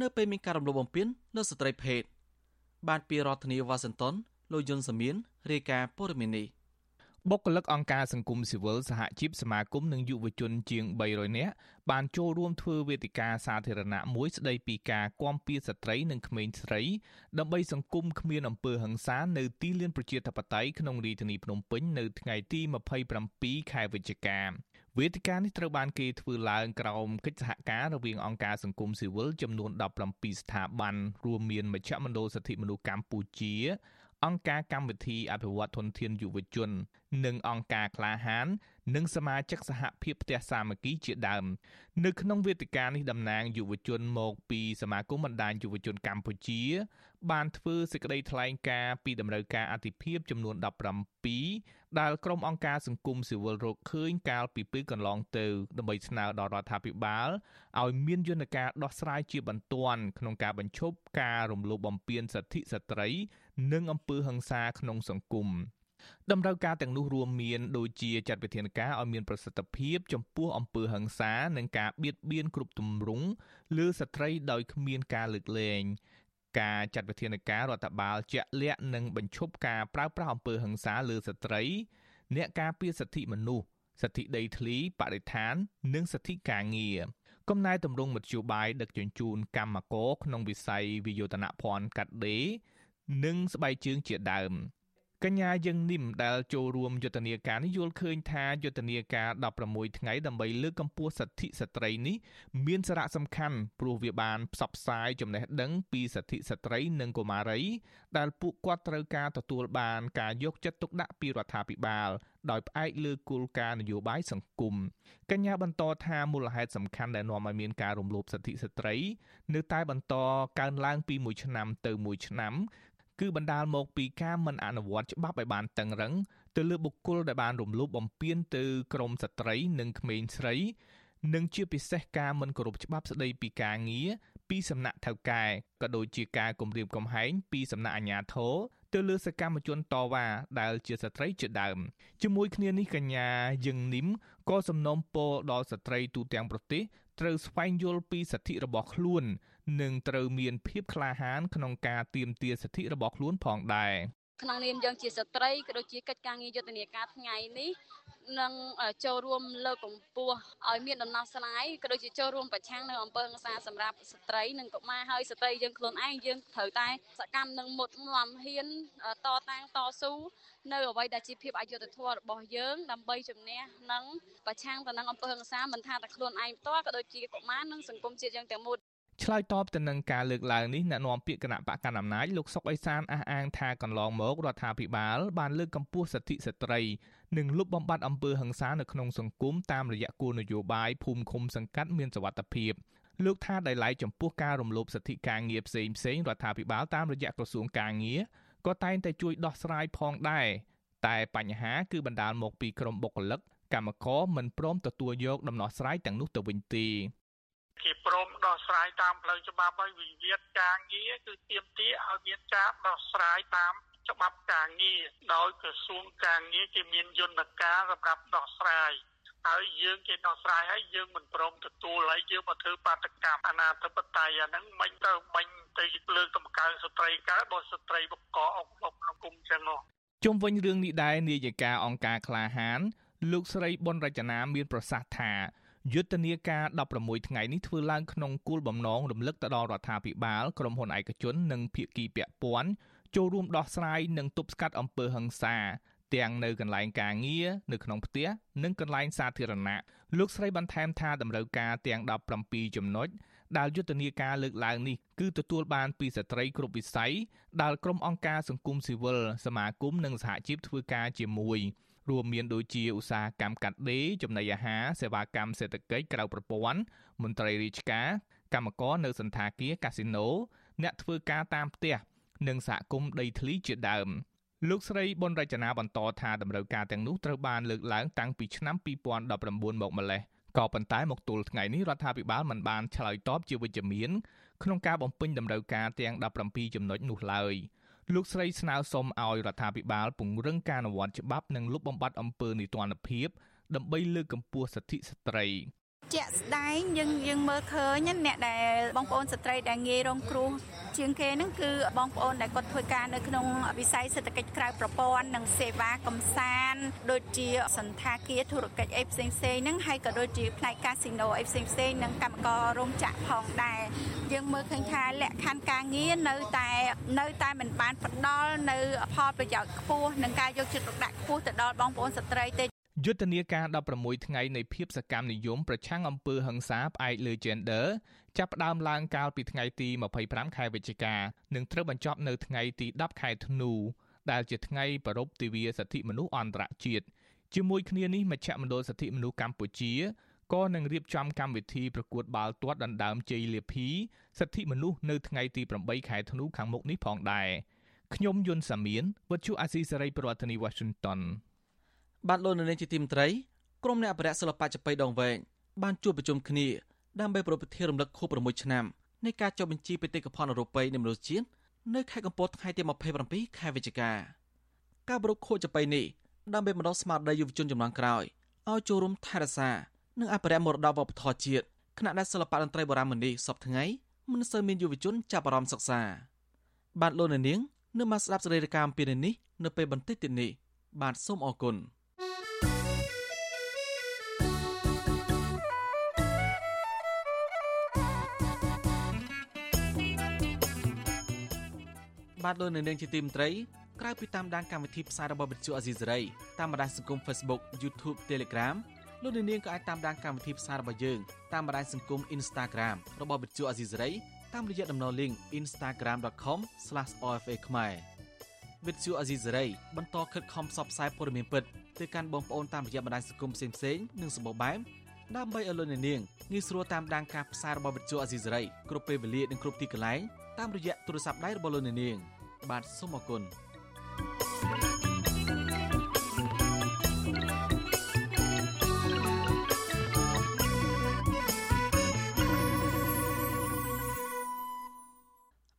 នៅពេលមានការរំលោភបំពានលើស្ត្រីភេទបានពីរដ្ឋធានីវ៉ាស៊ីនតោនលោកយុនសាមៀនរាយការណ៍ព័ត៌មាននេះ បុគ្គលិកអង្គការសង្គមស៊ីវិលសហជីពសមាគមនិងយុវជនជាង300នាក់បានចូលរួមធ្វើវេទិកាសាធារណៈមួយស្ដីពីការគាំពៀស្ត្រីនិងក្មេងស្រីដើម្បីសង្គមគ្មានអំពើហិង្សានៅទីលានប្រជាធិបតេយ្យក្នុងរាជធានីភ្នំពេញនៅថ្ងៃទី27ខែវិច្ឆិកាវេទិកានេះត្រូវបានគេធ្វើឡើងក្រោមកិច្ចសហការរវាងអង្គការសង្គមស៊ីវិលចំនួន17ស្ថាប័នរួមមានមជ្ឈមណ្ឌលសិទ្ធិមនុស្សកម្ពុជា អង្គការកម្មវិធីអភិវឌ្ឍធនធានយុវជន និងអង្គការក្លាហាន និងសមាជិកសហភាពផ្ទះសាមគ្គីជាដើម នៅក្នុងវេទិកានេះតំណាងយុវជនមកពីសមាគមបណ្ដាញយុវជនកម្ពុជា បានធ្វើសេចក្តីថ្លែងការណ៍ពីដំណើរការអធិភាពចំនួន17ដែលក្រុមអង្គការសង្គមស៊ីវិលរកឃើញកាលពីពេលកន្លងទៅដើម្បីស្នើដល់រដ្ឋាភិបាលឲ្យមានយន្តការដោះស្រាយជាបន្ទាន់ក្នុងការបញ្ឈប់ការរំលោភបំពានសិទ្ធិស្ត្រី និងអំពើហិង្សាក្នុងសង្គមតម្រូវការទាំងនោះរួមមានដូចជាចាត់វិធានការឲ្យមានប្រសិទ្ធភាពចំពោះអំពើហិង្សានិងការបៀតបៀនគ្រប់ទម្រង់លើស្ត្រីដោយគ្មានការលើកលែងការចាត់វិធានការរដ្ឋបាលជាក់លាក់និងបញ្ឈប់ការប្រើប្រាស់អំពើហិង្សាលើស្ត្រី អ្នកការពារសិទ្ធិមនុស្សសិទ្ធិដីធ្លីបរិស្ថាន និងសិទ្ធិការងារកំណែតម្រង់មធ្យោបាយដឹកជញ្ជូនកម្មករក្នុងវិស័យវិយោធនភ័ណ្ឌកាត់ដេរ និងស្បែកជើងជាដើមកញ្ញាយើងនិមដែលចូលរួមយុទ្ធនាការនេះយល់ឃើញថាយុទ្ធនាការ16ថ្ងៃដើម្បីលើកកម្ពស់សិទ្ធិស្ត្រីនេះមានសារៈសំខាន់ព្រោះវាបានផ្សព្វផ្សាយចំណេះដឹងពីសិទ្ធិស្ត្រីនិងកុមារី ដែលពួកគាត់ត្រូវការទទួលបានការយកចិត្តទុកដាក់ពីរដ្ឋាភិបាលដោយផ្អែកលើគោលការណ៍នយោបាយសង្គមកញ្ញាបន្តថាមូលហេតុសំខាន់ដែលនាំឲ្យមានការរំលោភសិទ្ធិស្ត្រី នៅតែបន្តកើនឡើងពីមួយឆ្នាំទៅមួយឆ្នាំ គឺបណ្ដាលមកពីការមិនអនុវត្តច្បាប់ឲ្យបានតឹងរឹងទៅលើបុគ្គលដែលបានរំលោភបំពានទៅក្រមស្ត្រីនិងក្មេងស្រីនិងជាពិសេសការមិនគោរពច្បាប់ស្ដីពីការងារពីសំណាក់ថៅកែក៏ដូចជាការគំរាមកំហែងពីសំណាក់អាជ្ញាធរទៅលើសកម្មជនតវ៉ាដែលជាស្ត្រីជាដើមជាមួយគ្នានេះកញ្ញាយឹងនីមក៏សំណូមពរដល់ស្ត្រីទូទាំងប្រទេសត្រូវស្វែងយល់ពីសិទ្ធិរបស់ខ្លួន និងត្រូវមានភាពក្លាហានក្នុងការទាមទារសិទ្ធិរបស់ខ្លួនផងដែរក្នុងនាមយើងជាស្ត្រីក៏ដូចជាកិច្ចការងារយុទ្ធនាការថ្ងៃនេះនឹងចូលរួមលើកកម្ពស់ឲ្យមានដំណោះស្រាយក៏ដូចជាចូលរួមប្រឆាំងនៅអំពើហិង្សាសម្រាប់ស្ត្រីនិងកុមារហើយស្ត្រីយើងខ្លួនឯងយើងត្រូវតែសកម្មនឹងមុតមមហ៊ានតតាំងតស៊ូនៅអ្វីដែលជាភាពអយុត្តិធម៌របស់យើងដើម្បីជំនះនិងប្រឆាំងទៅនឹងអំពើហិង្សាមិនថាតែខ្លួនឯងផ្ទាល់ក៏ដូចជាកុមារនិងសង្គមជាតិយើងទាំងមូល ឆ្លើយតបទៅនឹងការលើកឡើងនេះអ្នកនាំពាក្យគណៈបកកណ្ដាលអំណាចលោកសុកអេសានអះអាងថាកន្លងមករដ្ឋាភិបាលបានលើកកម្ពស់សិទ្ធិស្ត្រី និងលុបបំបាត់អំពើហិង្សានៅក្នុងសង្គមតាមរយៈគោលនយោបាយភូមិឃុំសង្កាត់មានសវត្ថភាពលោកថាដោយឡែកចំពោះការរំលោភសិទ្ធិការងារផ្សេងផ្សេងរដ្ឋាភិបាលតាមរយៈក្រសួងការងារក៏តែងតែជួយដោះស្រាយផងដែរតែបញ្ហាគឺបណ្ដាលមកពីក្រុមបុគ្គលិកកម្មករមិនព្រមទទួលយកដំណោះស្រាយទាំងនោះទៅវិញទេ គេព្រមដោះស្រាយតាមផ្លូវច្បាប់ហើយវិវាទការងារគឺទាមទារឲ្យមានការដោះស្រាយតាមច្បាប់ការងារដោយក្រសួងការងារគេមានយន្តការសម្រាប់ដោះស្រាយហើយយើងគេដោះស្រាយហើយយើងមិនព្រមទទួលហើយយើងមកធ្វើបាតកម្មអនាធិបតេយ្យអាហ្នឹងមិនទៅមិនទៅលើកតម្កើងស្ត្រីកើតបើស្ត្រីបកកអុកបុកក្នុងគុំចឹងនោះជុំវិញរឿងនេះដែរនាយិកាអង្គការក្លាហានលោកស្រីប៊ុនរចនាមានប្រសាសន៍ថា យុទ្ធនាការ16ថ្ងៃនេះធ្វើឡើងក្នុងគោលបំណងរំលឹកទៅដល់រដ្ឋាភិបាលក្រុមហ៊ុនឯកជននិងភាគីពាក់ព័ន្ធចូលរួមដោះស្រាយនិងទប់ស្កាត់អំពើហិង្សាទាំងនៅកន្លែងការងារនៅក្នុងផ្ទះនិងកន្លែងសាធារណៈលោកស្រីបន្ថែមថាតម្រូវការទាំង17ចំណុចដែលយុទ្ធនាការលើកឡើងនេះគឺទទួលបានពីស្ត្រីគ្រប់វិស័យដែលក្រុមអង្គការសង្គមស៊ីវិលសមាគមនិងសហជីពធ្វើការជាមួយ រួមមានដូចជាឧស្សាហកម្មកាត់ដេរចំណីអាហារសេវាកម្មសេដ្ឋកិច្ចក្រៅប្រព័ន្ធមន្ត្រីរាជការកម្មករនៅសន្តាគារកាស៊ីណូអ្នកធ្វើការតាមផ្ទះនិងសហគមន៍ដីធ្លីជាដើមលោកស្រីប៊ុនរចនាបន្តថាតម្រូវការទាំងនោះត្រូវបានលើកឡើងតាំងពីឆ្នាំ2019មកម្លេះក៏ប៉ុន្តែមកទល់ថ្ងៃនេះរដ្ឋាភិបាលមិនបានឆ្លើយតបជាវិជ្ជមានក្នុងការបំពេញតម្រូវការទាំង17ចំណុចនោះឡើយ លោកស្រីស្នើសុំឲ្យរដ្ឋាភិបាលពង្រឹងការអនុវត្តច្បាប់និងលុបបំបាត់អំពើនីតិរដ្ឋភាពដើម្បីលើកកម្ពស់សិទ្ធិស្ត្រី ជាក់ស្ដែងយើងយើងមើលឃើញអ្នកដែលបងប្អូនស្ត្រីដែលងាយរងគ្រោះជាងគេហ្នឹងគឺបងប្អូនដែលគាត់ធ្វើការនៅក្នុងវិស័យសេដ្ឋកិច្ចក្រៅប្រព័ន្ធនិងសេវាកំសាន្តដូចជាសន្តាគារធុរកិច្ចអីផ្សេងផ្សេងហ្នឹងហើយក៏ដូចជាផ្នែកកាស៊ីណូអីផ្សេងផ្សេងនិងកម្មកររោងចក្រផងដែរយើងមើលឃើញថាលក្ខខណ្ឌការងារនៅតែនៅតែមិនបានផ្ដល់នៅផលប្រយោជន៍ខ្ពស់និងការយកចិត្តទុកដាក់ខ្ពស់ទៅដល់បងប្អូនស្ត្រីទេ យុទ្ធនាការ16ថ្ងៃនៃភាពសកម្មនិយមប្រឆាំងអំពើហិង្សាផ្អែកលើ gender ចាប់ផ្ដើមឡើងកាលពីថ្ងៃទី25ខែវិច្ឆិកានិងត្រូវបញ្ចប់នៅថ្ងៃទី10ខែធ្នូដែលជាថ្ងៃប្រពៃទិវាសិទ្ធិមនុស្សអន្តរជាតិជាមួយគ្នានេះមជ្ឈមណ្ឌលសិទ្ធិមនុស្សកម្ពុជាក៏នឹងរៀបចំកម្មវិធីប្រកួតបាល់ទាត់ដណ្ដើមជ័យលាភីសិទ្ធិមនុស្សនៅថ្ងៃទី8ខែធ្នូខាងមុខនេះផងដែរខ្ញុំយុនសាមៀនវិទ្យុអាស៊ីសេរីប្រធានាធិបតី Washington បានលោកនៅនាងជាទីមត្រីក្រុមអ្នកអភិរក្សសិល្បៈចាប៉ីដងវែងបានជួបប្រជុំគ្នាដើម្បីប្រពៃរំលឹកខួប6ឆ្នាំនៃការចុះបញ្ជីបេតិកភណ្ឌអឺរ៉ុបនៃមនុស្សជាតិនៅខេត្តកំពតថ្ងៃទី27ខែវិច្ឆិកាការប្រពៃខួបចាប៉ីនេះដើម្បីបណ្ដុះស្មារតីយុវជនចំនួនក្រោយឲ្យចូលរួមថែរក្សានិងអភិរក្សមរតកវប្បធម៌ជាតិខណៈដែលសិល្បៈតន្ត្រីបុរាណមុននេះសពថ្ងៃមិនសូវមានយុវជនចាប់អារម្មណ៍សិក្សា បាទលោកនាងនៅមកស្ដាប់សេចក្តីរាយការណ៍ពីនេះនៅពេលបន្តិចទៀតនេះបាទសូមអរគុណ បាទលោកនៅនាងជាទីមត្រីក្រៅពីតាមដានកម្មវិធីផ្សាយរបស់វិទ្យុអាស៊ីសេរីតាមបណ្ដាញសង្គម Facebook YouTube Telegram លោកនាងក៏អាចតាមដានកម្មវិធីផ្សាយរបស់យើងតាមបណ្ដាញសង្គម Instagram របស់វិទ្យុអាស៊ីសេរីតាមរយៈតំណ link instagram.com/ofa ខ្មែរវិទ្យុអាស៊ីសេរីបន្តខិតខំផ្សព្វផ្សាយព័ត៌មានពិតទៅកាន់បងប្អូនតាមរយៈបណ្ដាញសង្គមផ្សេងៗនិងសម្បូរបែបដើម្បីឲ្យលោកនាងងាយស្រួលតាមដានការផ្សាយរបស់វិទ្យុអាស៊ីសេរីគ្រប់ពេលវេលានិងគ្រប់ទីកន្លែងតាមរយៈទូរស័ព្ទដៃរបស់លោកនាង បាទសូមអរគុណ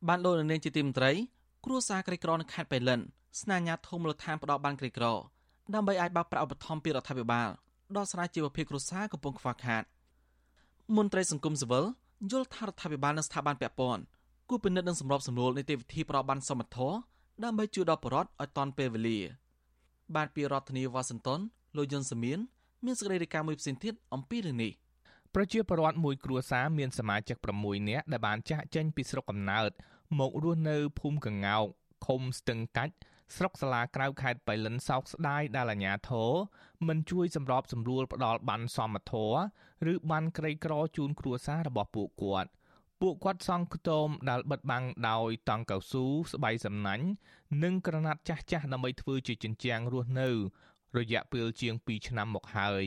បានលោកនាងជាទីមន្ត្រីគ្រួសារក្រីក្រនៅខេត្តបៃលិនស្នើអាជ្ញាធរមូលដ្ឋានផ្ដល់បានក្រីក្រដើម្បីអាចបើកប្រាក់ឧបត្ថម្ភពីរដ្ឋាភិបាលដល់ស្រ័យជីវភាពគ្រួសារកំពុងខ្វះខាតមន្ត្រីសង្គមស៊ីវិលយល់ថារដ្ឋាភិបាលនិងស្ថាប័នពាក់ព័ន្ធ គួរពិនិត្យនិងសម្របសម្រួលនីតិវិធីប្រតិបត្តិសមត្ថៈដើម្បីជួយដល់ប្រជាពលរដ្ឋឲ្យទាន់ពេលវេលាបានពីរដ្ឋធានីវ៉ាស៊ីនតោនលោកយុនសាមៀនមានសេចក្តីរាយការណ៍មួយផ្សេងទៀតអំពីរឿងនេះប្រជាពលរដ្ឋមួយគ្រួសារមានសមាជិក6នាក់ដែលបានចាក់ចេញពីស្រុកកំណើតមករស់នៅភូមិកងោកឃុំស្ទឹងកាច់ស្រុកសាលាក្រៅខេត្តបៃលិនសោកស្ដាយដែលអាជ្ញាធរមិនជួយសម្របសម្រួលផ្ដល់បានសមធម៌ឬបានក្រីក្រជូនគ្រួសាររបស់ពួកគាត់ ពួកគាត់សង់ខ្ទមដែលបិទបាំងដោយតង់កៅស៊ូស្បៃសំណាញ់និងក្រណាត់ចាស់ចាស់ដើម្បីធ្វើជាជញ្ជាំងរស់នៅ រយៈពេលជាង2ឆ្នាំមកហើយ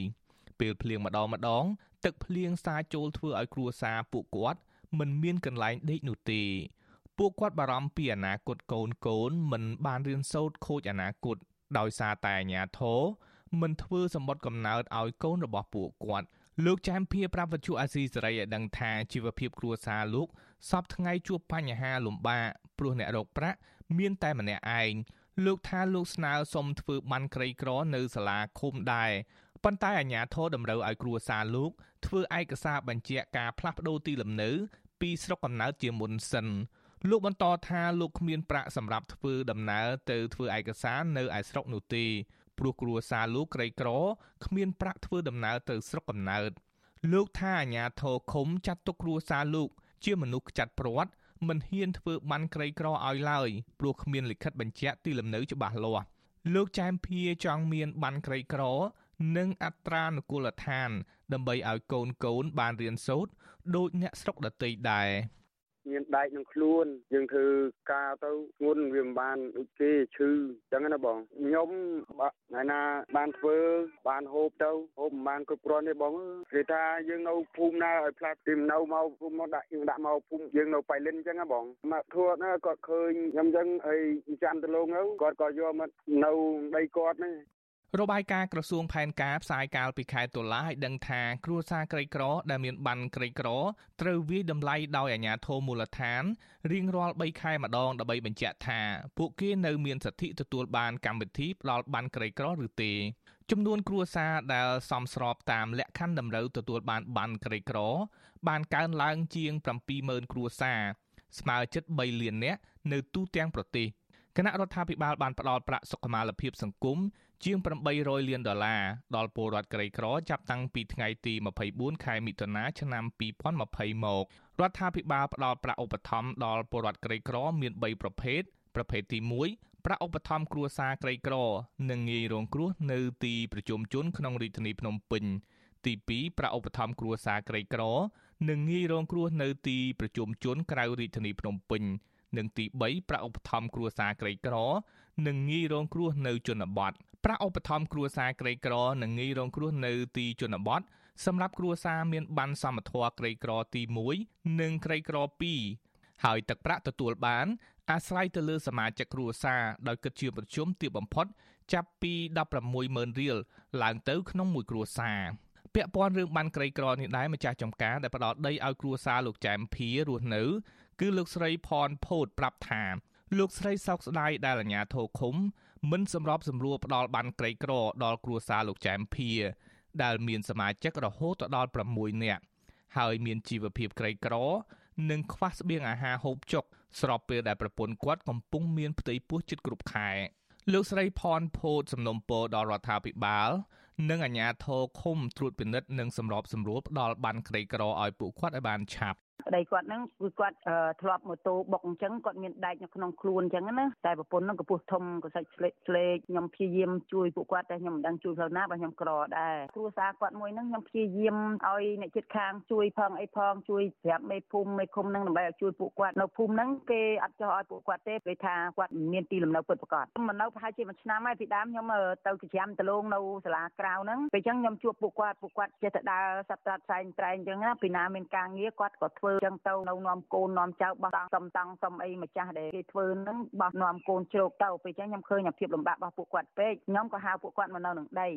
ពេលភ្លៀងម្ដងម្ដង ទឹកភ្លៀងសាចូលធ្វើឲ្យគ្រួសារពួកគាត់មិនមានកន្លែងដេកនោះទេពួកគាត់បារម្ភពីអនាគតកូនកូនមិនបានរៀនសូត្រខូចអនាគតដោយសារតែអាញាធរមិនធ្វើសម្បត្តិកំណើតឲ្យកូនរបស់ពួកគាត់ លោកចែមភៀប្រាប់វិទ្យុអាស៊ីសេរីឲ្យដឹងថាជីវភាពគ្រួសារលោកសពថ្ងៃជួបបញ្ហាលំបាកព្រោះអ្នករកប្រាក់មានតែម្នាក់ឯងលោកថាលោកស្នើសុំធ្វើបានក្រីក្រនៅសាលាឃុំដែរប៉ុន្តែអាជ្ញាធរតម្រូវឲ្យគ្រួសារលោកធ្វើឯកសារបញ្ជាក់ការផ្លាស់ប្ដូរទីលំនៅ ពីស្រុកកំណើតជាមុនសិនលោកបន្តថាលោកគ្មានប្រាក់សម្រាប់ធ្វើដំណើរទៅធ្វើឯកសារនៅឯស្រុកនោះទេ ព្រោះគ្រួសារលោកក្រីក្រគ្មានប្រាក់ធ្វើដំណើរទៅស្រុកកំណើតលោកថាអាញាធរឃុំចាត់ទុកគ្រួសារលោក ជាមនុស្សខ្ចាត់ព្រាត់មិនហ៊ានធ្វើបានក្រីក្រឲ្យឡើយព្រោះគ្មានលិខិតបញ្ជាក់ទីលំនៅច្បាស់លាស់លោកចែមភាចង់មានបានក្រីក្រ និងអត្រានុកូលដ្ឋាន ដើម្បីឲ្យកូនកូនបានរៀនសូត្រដូចអ្នកស្រុកដទៃដែរ មានដែកក្នុងខ្លួនយើងធ្វើការទៅធ្ងន់វាមិនបានដូចគេឈឺអញ្ចឹងណាបងខ្ញុំថ្ងៃណាបានធ្វើបានហូបទៅហូបមិនបានគ្រប់គ្រាន់ទេបងគេថាយើងនៅភូមិណាឲ្យផ្លាត់ទីនៅមកភូមិមកដាក់យើងដាក់មកភូមិយើងនៅបៃលិនអញ្ចឹងណាបងមកធួណាគាត់ឃើញខ្ញុំអញ្ចឹងហើយច័ន្ទទៅលោកទៅគាត់ក៏យកមកនៅដីគាត់ហ្នឹង របាយការណ៍ក្រសួងផែនការផ្សាយកាលពីខែតុលាឲ្យដឹងថាគ្រួសារក្រីក្រដែលមានបានក្រីក្រត្រូវវាយតម្លៃដោយអាជ្ញាធរមូលដ្ឋានរៀងរាល់3ខែម្ដងដើម្បីបញ្ជាក់ថាពួកគេនៅមានសិទ្ធិទទួលបានកម្មវិធីផ្ដល់បានក្រីក្រឬទេចំនួនគ្រួសារដែលសមស្របតាមលក្ខខណ្ឌតម្រូវទទួលបានបានក្រីក្រ បានកើនឡើងជាង70000គ្រួសារស្មើជិត3លាននាក់នៅទូទាំងប្រទេសគណៈរដ្ឋាភិបាលបានផ្ដល់ប្រាក់សុខុមាលភាពសង្គម ជាង800លានដុល្លារដល់ពលរដ្ឋក្រីក្រចាប់តាំងពីថ្ងៃទី24ខែមិថុនាឆ្នាំ2020មករដ្ឋាភិបាលផ្ដល់ប្រាក់ឧបត្ថម្ភដល់ពលរដ្ឋក្រីក្រមាន3ប្រភេទប្រភេទទី1ប្រាក់ឧបត្ថម្ភគ្រួសារក្រីក្រនិងងាយរងគ្រោះនៅទីប្រជុំជនក្នុងរាជធានីភ្នំពេញទី2ប្រាក់ឧបត្ថម្ភគ្រួសារក្រីក្រនិងងាយរងគ្រោះនៅទីប្រជុំជនក្រៅរាជធានីភ្នំពេញនិងទី3ប្រាក់ឧបត្ថម្ភគ្រួសារក្រីក្រ និងងាយរងគ្រោះនៅជនបទប្រាក់ឧបត្ថម្ភគ្រួសារក្រីក្រនិងងាយរងគ្រោះនៅទីជនបទសម្រាប់គ្រួសារមានបានសមត្ថភាពក្រីក្រទី1និងក្រីក្រ2ហើយទឹកប្រាក់ទទួលបានអាស្រ័យទៅលើសមាជិកគ្រួសារដោយគិតជាប្រជុំទាបបំផុត ចាប់ពី160,000រៀលឡើងទៅក្នុងមួយគ្រួសារពាក់ព័ន្ធរឿងបានក្រីក្រនេះដែរម្ចាស់ចំការដែលផ្ដល់ដីឲ្យគ្រួសារលោកចែមភីរស់នៅ គឺលោកស្រីផនផូតប្រាប់ថា លោកស្រីសោកស្ដាយដែលអាជ្ញាធរឃុំ មិនសម្របសម្រួលផ្ដល់បានក្រីក្រដល់គ្រួសារលោកចែមភៀដែលមានសមាជិករហូតដល់6នាក់ហើយមានជីវភាពក្រីក្រ និងខ្វះស្បៀងអាហារហូបចុកស្របពេលដែលប្រពន្ធគាត់កំពុងមានផ្ទៃពោះជិតគ្រប់ខែលោកស្រីផនផូតសំណុំពរដល់រដ្ឋាភិបាល និងអាជ្ញាធរឃុំត្រួតពិនិត្យនិងសម្របសម្រួលផ្ដល់បានក្រីក្រឲ្យពួកគាត់ឲ្យបានឆាប់ ប្តីគាត់ហ្នឹងគឺគាត់ធ្លាប់ម៉ូតូបុកអញ្ចឹងគាត់មានដែកនៅក្នុងខ្លួនអញ្ចឹងណាតែប្រពន្ធហ្នឹងក៏ពោះធំក៏សាច់ស្លេកស្លេកខ្ញុំព្យាយាមជួយពួកគាត់តែខ្ញុំមិនដឹងជួយផ្លូវណាបើខ្ញុំក្រដែរគ្រួសារគាត់មួយហ្នឹងខ្ញុំព្យាយាមឲ្យអ្នកជិតខាងជួយផងអីផងជួយប្រាប់មេភូមិមេឃុំហ្នឹងដើម្បីឲ្យជួយពួកគាត់នៅភូមិហ្នឹងគេអត់ចោះឲ្យពួកគាត់ទេគេថាគាត់មានទីលំនៅពិតប្រាកដមិននៅប្រហែលជាមួយឆ្នាំហើយពីដើមខ្ញុំទៅចិញ្ចាំដលងនៅសាលាក្រៅហ្នឹងពេលអញ្ចឹងខ្ញុំជួបពួកគាត់ពួកគាត់ចេះតែដើរសັບត្រាត់ផ្សែងត្រែងអញ្ចឹងណាពីណាមានការងារគាត់ក៏ធ្វើអញ្ចឹងទៅនៅនាំកូននាំចៅបោះតង់សំតង់សំអីម្ចាស់ដែលគេធ្វើហ្នឹងបោះនាំកូនជ្រោកទៅពេលអញ្ចឹងខ្ញុំឃើញអាភាពលំបាករបស់ពួកគាត់ពេកខ្ញុំក៏ហៅពួកគាត់មកនៅនឹងដី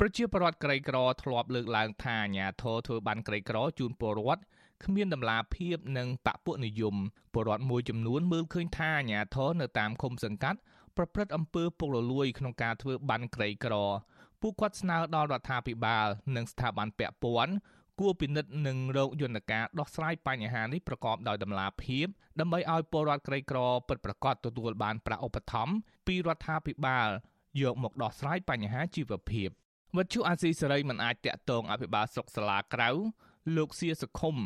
ប្រជាពលរដ្ឋក្រីក្រធ្លាប់លើកឡើងថាអាញាធរធ្វើបានក្រីក្រជូនពលរដ្ឋគ្មានដំណាភាពនិងបពុនិយមពលរដ្ឋមួយចំនួនមើលឃើញថាអាញាធរនៅតាមឃុំសង្កាត់ប្រព្រឹត្តអំពើពុករលួយក្នុងការធ្វើបានក្រីក្រពួកគាត់ស្នើដល់រដ្ឋាភិបាល និងស្ថាប័នពាក់ព័ន្ធ គួរពិនិត្យនិងរកយន្តការដោះស្រាយបញ្ហានេះប្រកបដោយតម្លាភាពដើម្បីឲ្យពលរដ្ឋក្រីក្រពិតប្រាកដទទួលបានប្រាក់ឧបត្ថម្ភពីរដ្ឋាភិបាលយកមកដោះស្រាយបញ្ហាជីវភាពវត្ថុអាស៊ីសេរីមិនអាចតាក់ទងអភិបាលស្រុកសាលាក្រៅលោកសៀសខុម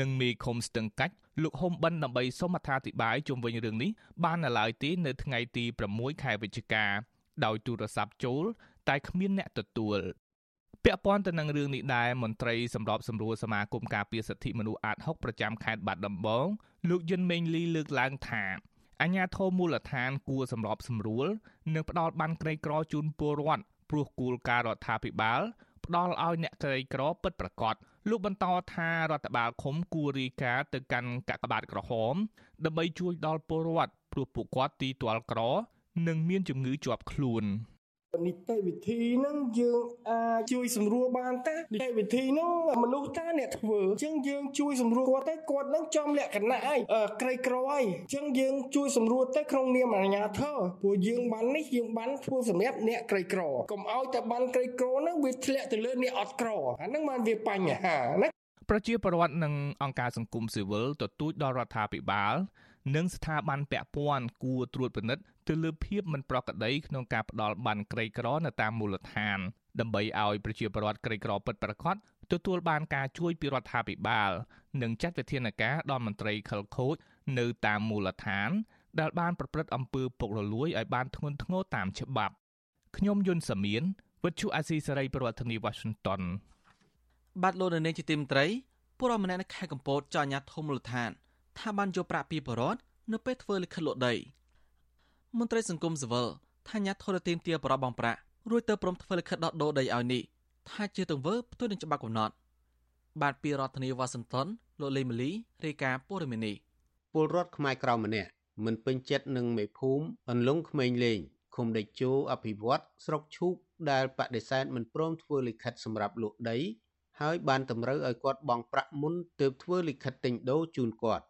និងមេឃុំស្ទឹងកាច់លោកហុំបិនដើម្បីសូមអត្ថាធិប្បាយជុំវិញរឿងនេះបាននៅឡើយទេនៅថ្ងៃទី6ខែវិច្ឆិកាដោយទូរស័ព្ទចូល តែគ្មានអ្នកទទួល ពាក់ព័ន្ធទៅនឹងរឿងនេះដែរមន្ត្រីសម្របសម្រួលសមាគមការពារសិទ្ធិមនុស្សអាត6ប្រចាំខេត្តបាត់ដំបងលោកយិនមេងលីលើកឡើងថាអញ្ញាធមមូលដ្ឋានគួរសម្របសម្រួលនិងផ្ដល់បានក្រីក្រជូនពលរដ្ឋព្រោះគោលការណ៍រដ្ឋាភិបាលផ្ដល់ឲ្យអ្នកក្រីក្រពិតប្រាកដលោកបន្តថារដ្ឋបាលឃុំគួររីកាទៅកាន់កាកបាទក្រហមដើម្បីជួយដល់ពលរដ្ឋព្រោះពួកគាត់ទីទាល់ក្រ និងមានជំងឺជាប់ខ្លួន នីតិវិធីហ្នឹងយើងអាចជួយសម្រួលបានតានីតិវិធីហ្នឹងមនុស្សតាអ្នកធ្វើអញ្ចឹងយើងជួយសម្រួលគាត់ទៅគាត់ហ្នឹងចំលក្ខណៈហើយក្រីក្រហើយអញ្ចឹងយើងជួយសម្រួលទៅក្នុងនាមអាជ្ញាធរព្រោះយើងបាននេះយើងបានធ្វើសម្រាប់អ្នកក្រីក្រកុំឲ្យតែបានក្រីក្រហ្នឹងវាធ្លាក់ទៅលើអ្នកអត់ក្រអាហ្នឹងបានវាបញ្ហាណាប្រជាពលរដ្ឋនិងអង្គការសង្គមស៊ីវិលទទូចដល់រដ្ឋាភិបាលនិងស្ថាប័នពាក់ព័ន្ធគួរត្រួតពិនិត្យ ទៅលើភាពមិនប្រក្រតីក្នុងការផ្ដល់បានក្រីក្រនៅតាមមូលដ្ឋានដើម្បីឲ្យប្រជាពលរដ្ឋក្រីក្រពិតប្រាកដទទួលបានការជួយពីរដ្ឋាភិបាល និងចាត់វិធានការដល់មន្ត្រីខិលខូចនៅតាមមូលដ្ឋាន ដែលបានប្រព្រឹត្តអំពើពុករលួយឲ្យបានធ្ងន់ធ្ងរតាមច្បាប់ខ្ញុំយុនសាមៀនវិទ្យុអាស៊ីសេរីប្រធានាទីវ៉ាស៊ីនតោនបាទលោកនៅនាងជាទីមត្រីពលរដ្ឋម្នាក់នៅខេត្តកំពតចោទអាញាធមូលដ្ឋានថាបានយកប្រាក់ពីបរតនៅពេលធ្វើលិខិតលក់ដី មន្ត្រីសង្គមស៊ីវិលថាញាធរទីមទាបរបងប្រាក់រួចទៅព្រមធ្វើលិខិតដោះដូរដីឲ្យនេះថាជាទង្វើផ្ទុយនឹងច្បាប់កំណត់ បាទពីរដ្ឋធានីវ៉ាស៊ីនតោនលោកលេម៉ាលីរាយការណ៍ព័ត៌មាននេះពលរដ្ឋខ្មែរក្រៅម្នាក់មិនពេញចិត្តនឹងមេភូមិអន្លង់ក្មេងលេងឃុំដេជោអភិវឌ្ឍស្រុកឈូកដែលបដិសេធមិនព្រមធ្វើលិខិតសម្រាប់លក់ដី ហើយបានតម្រូវឲ្យគាត់បង់ប្រាក់មុនទើបធ្វើលិខិតទិញដូរជូនគាត់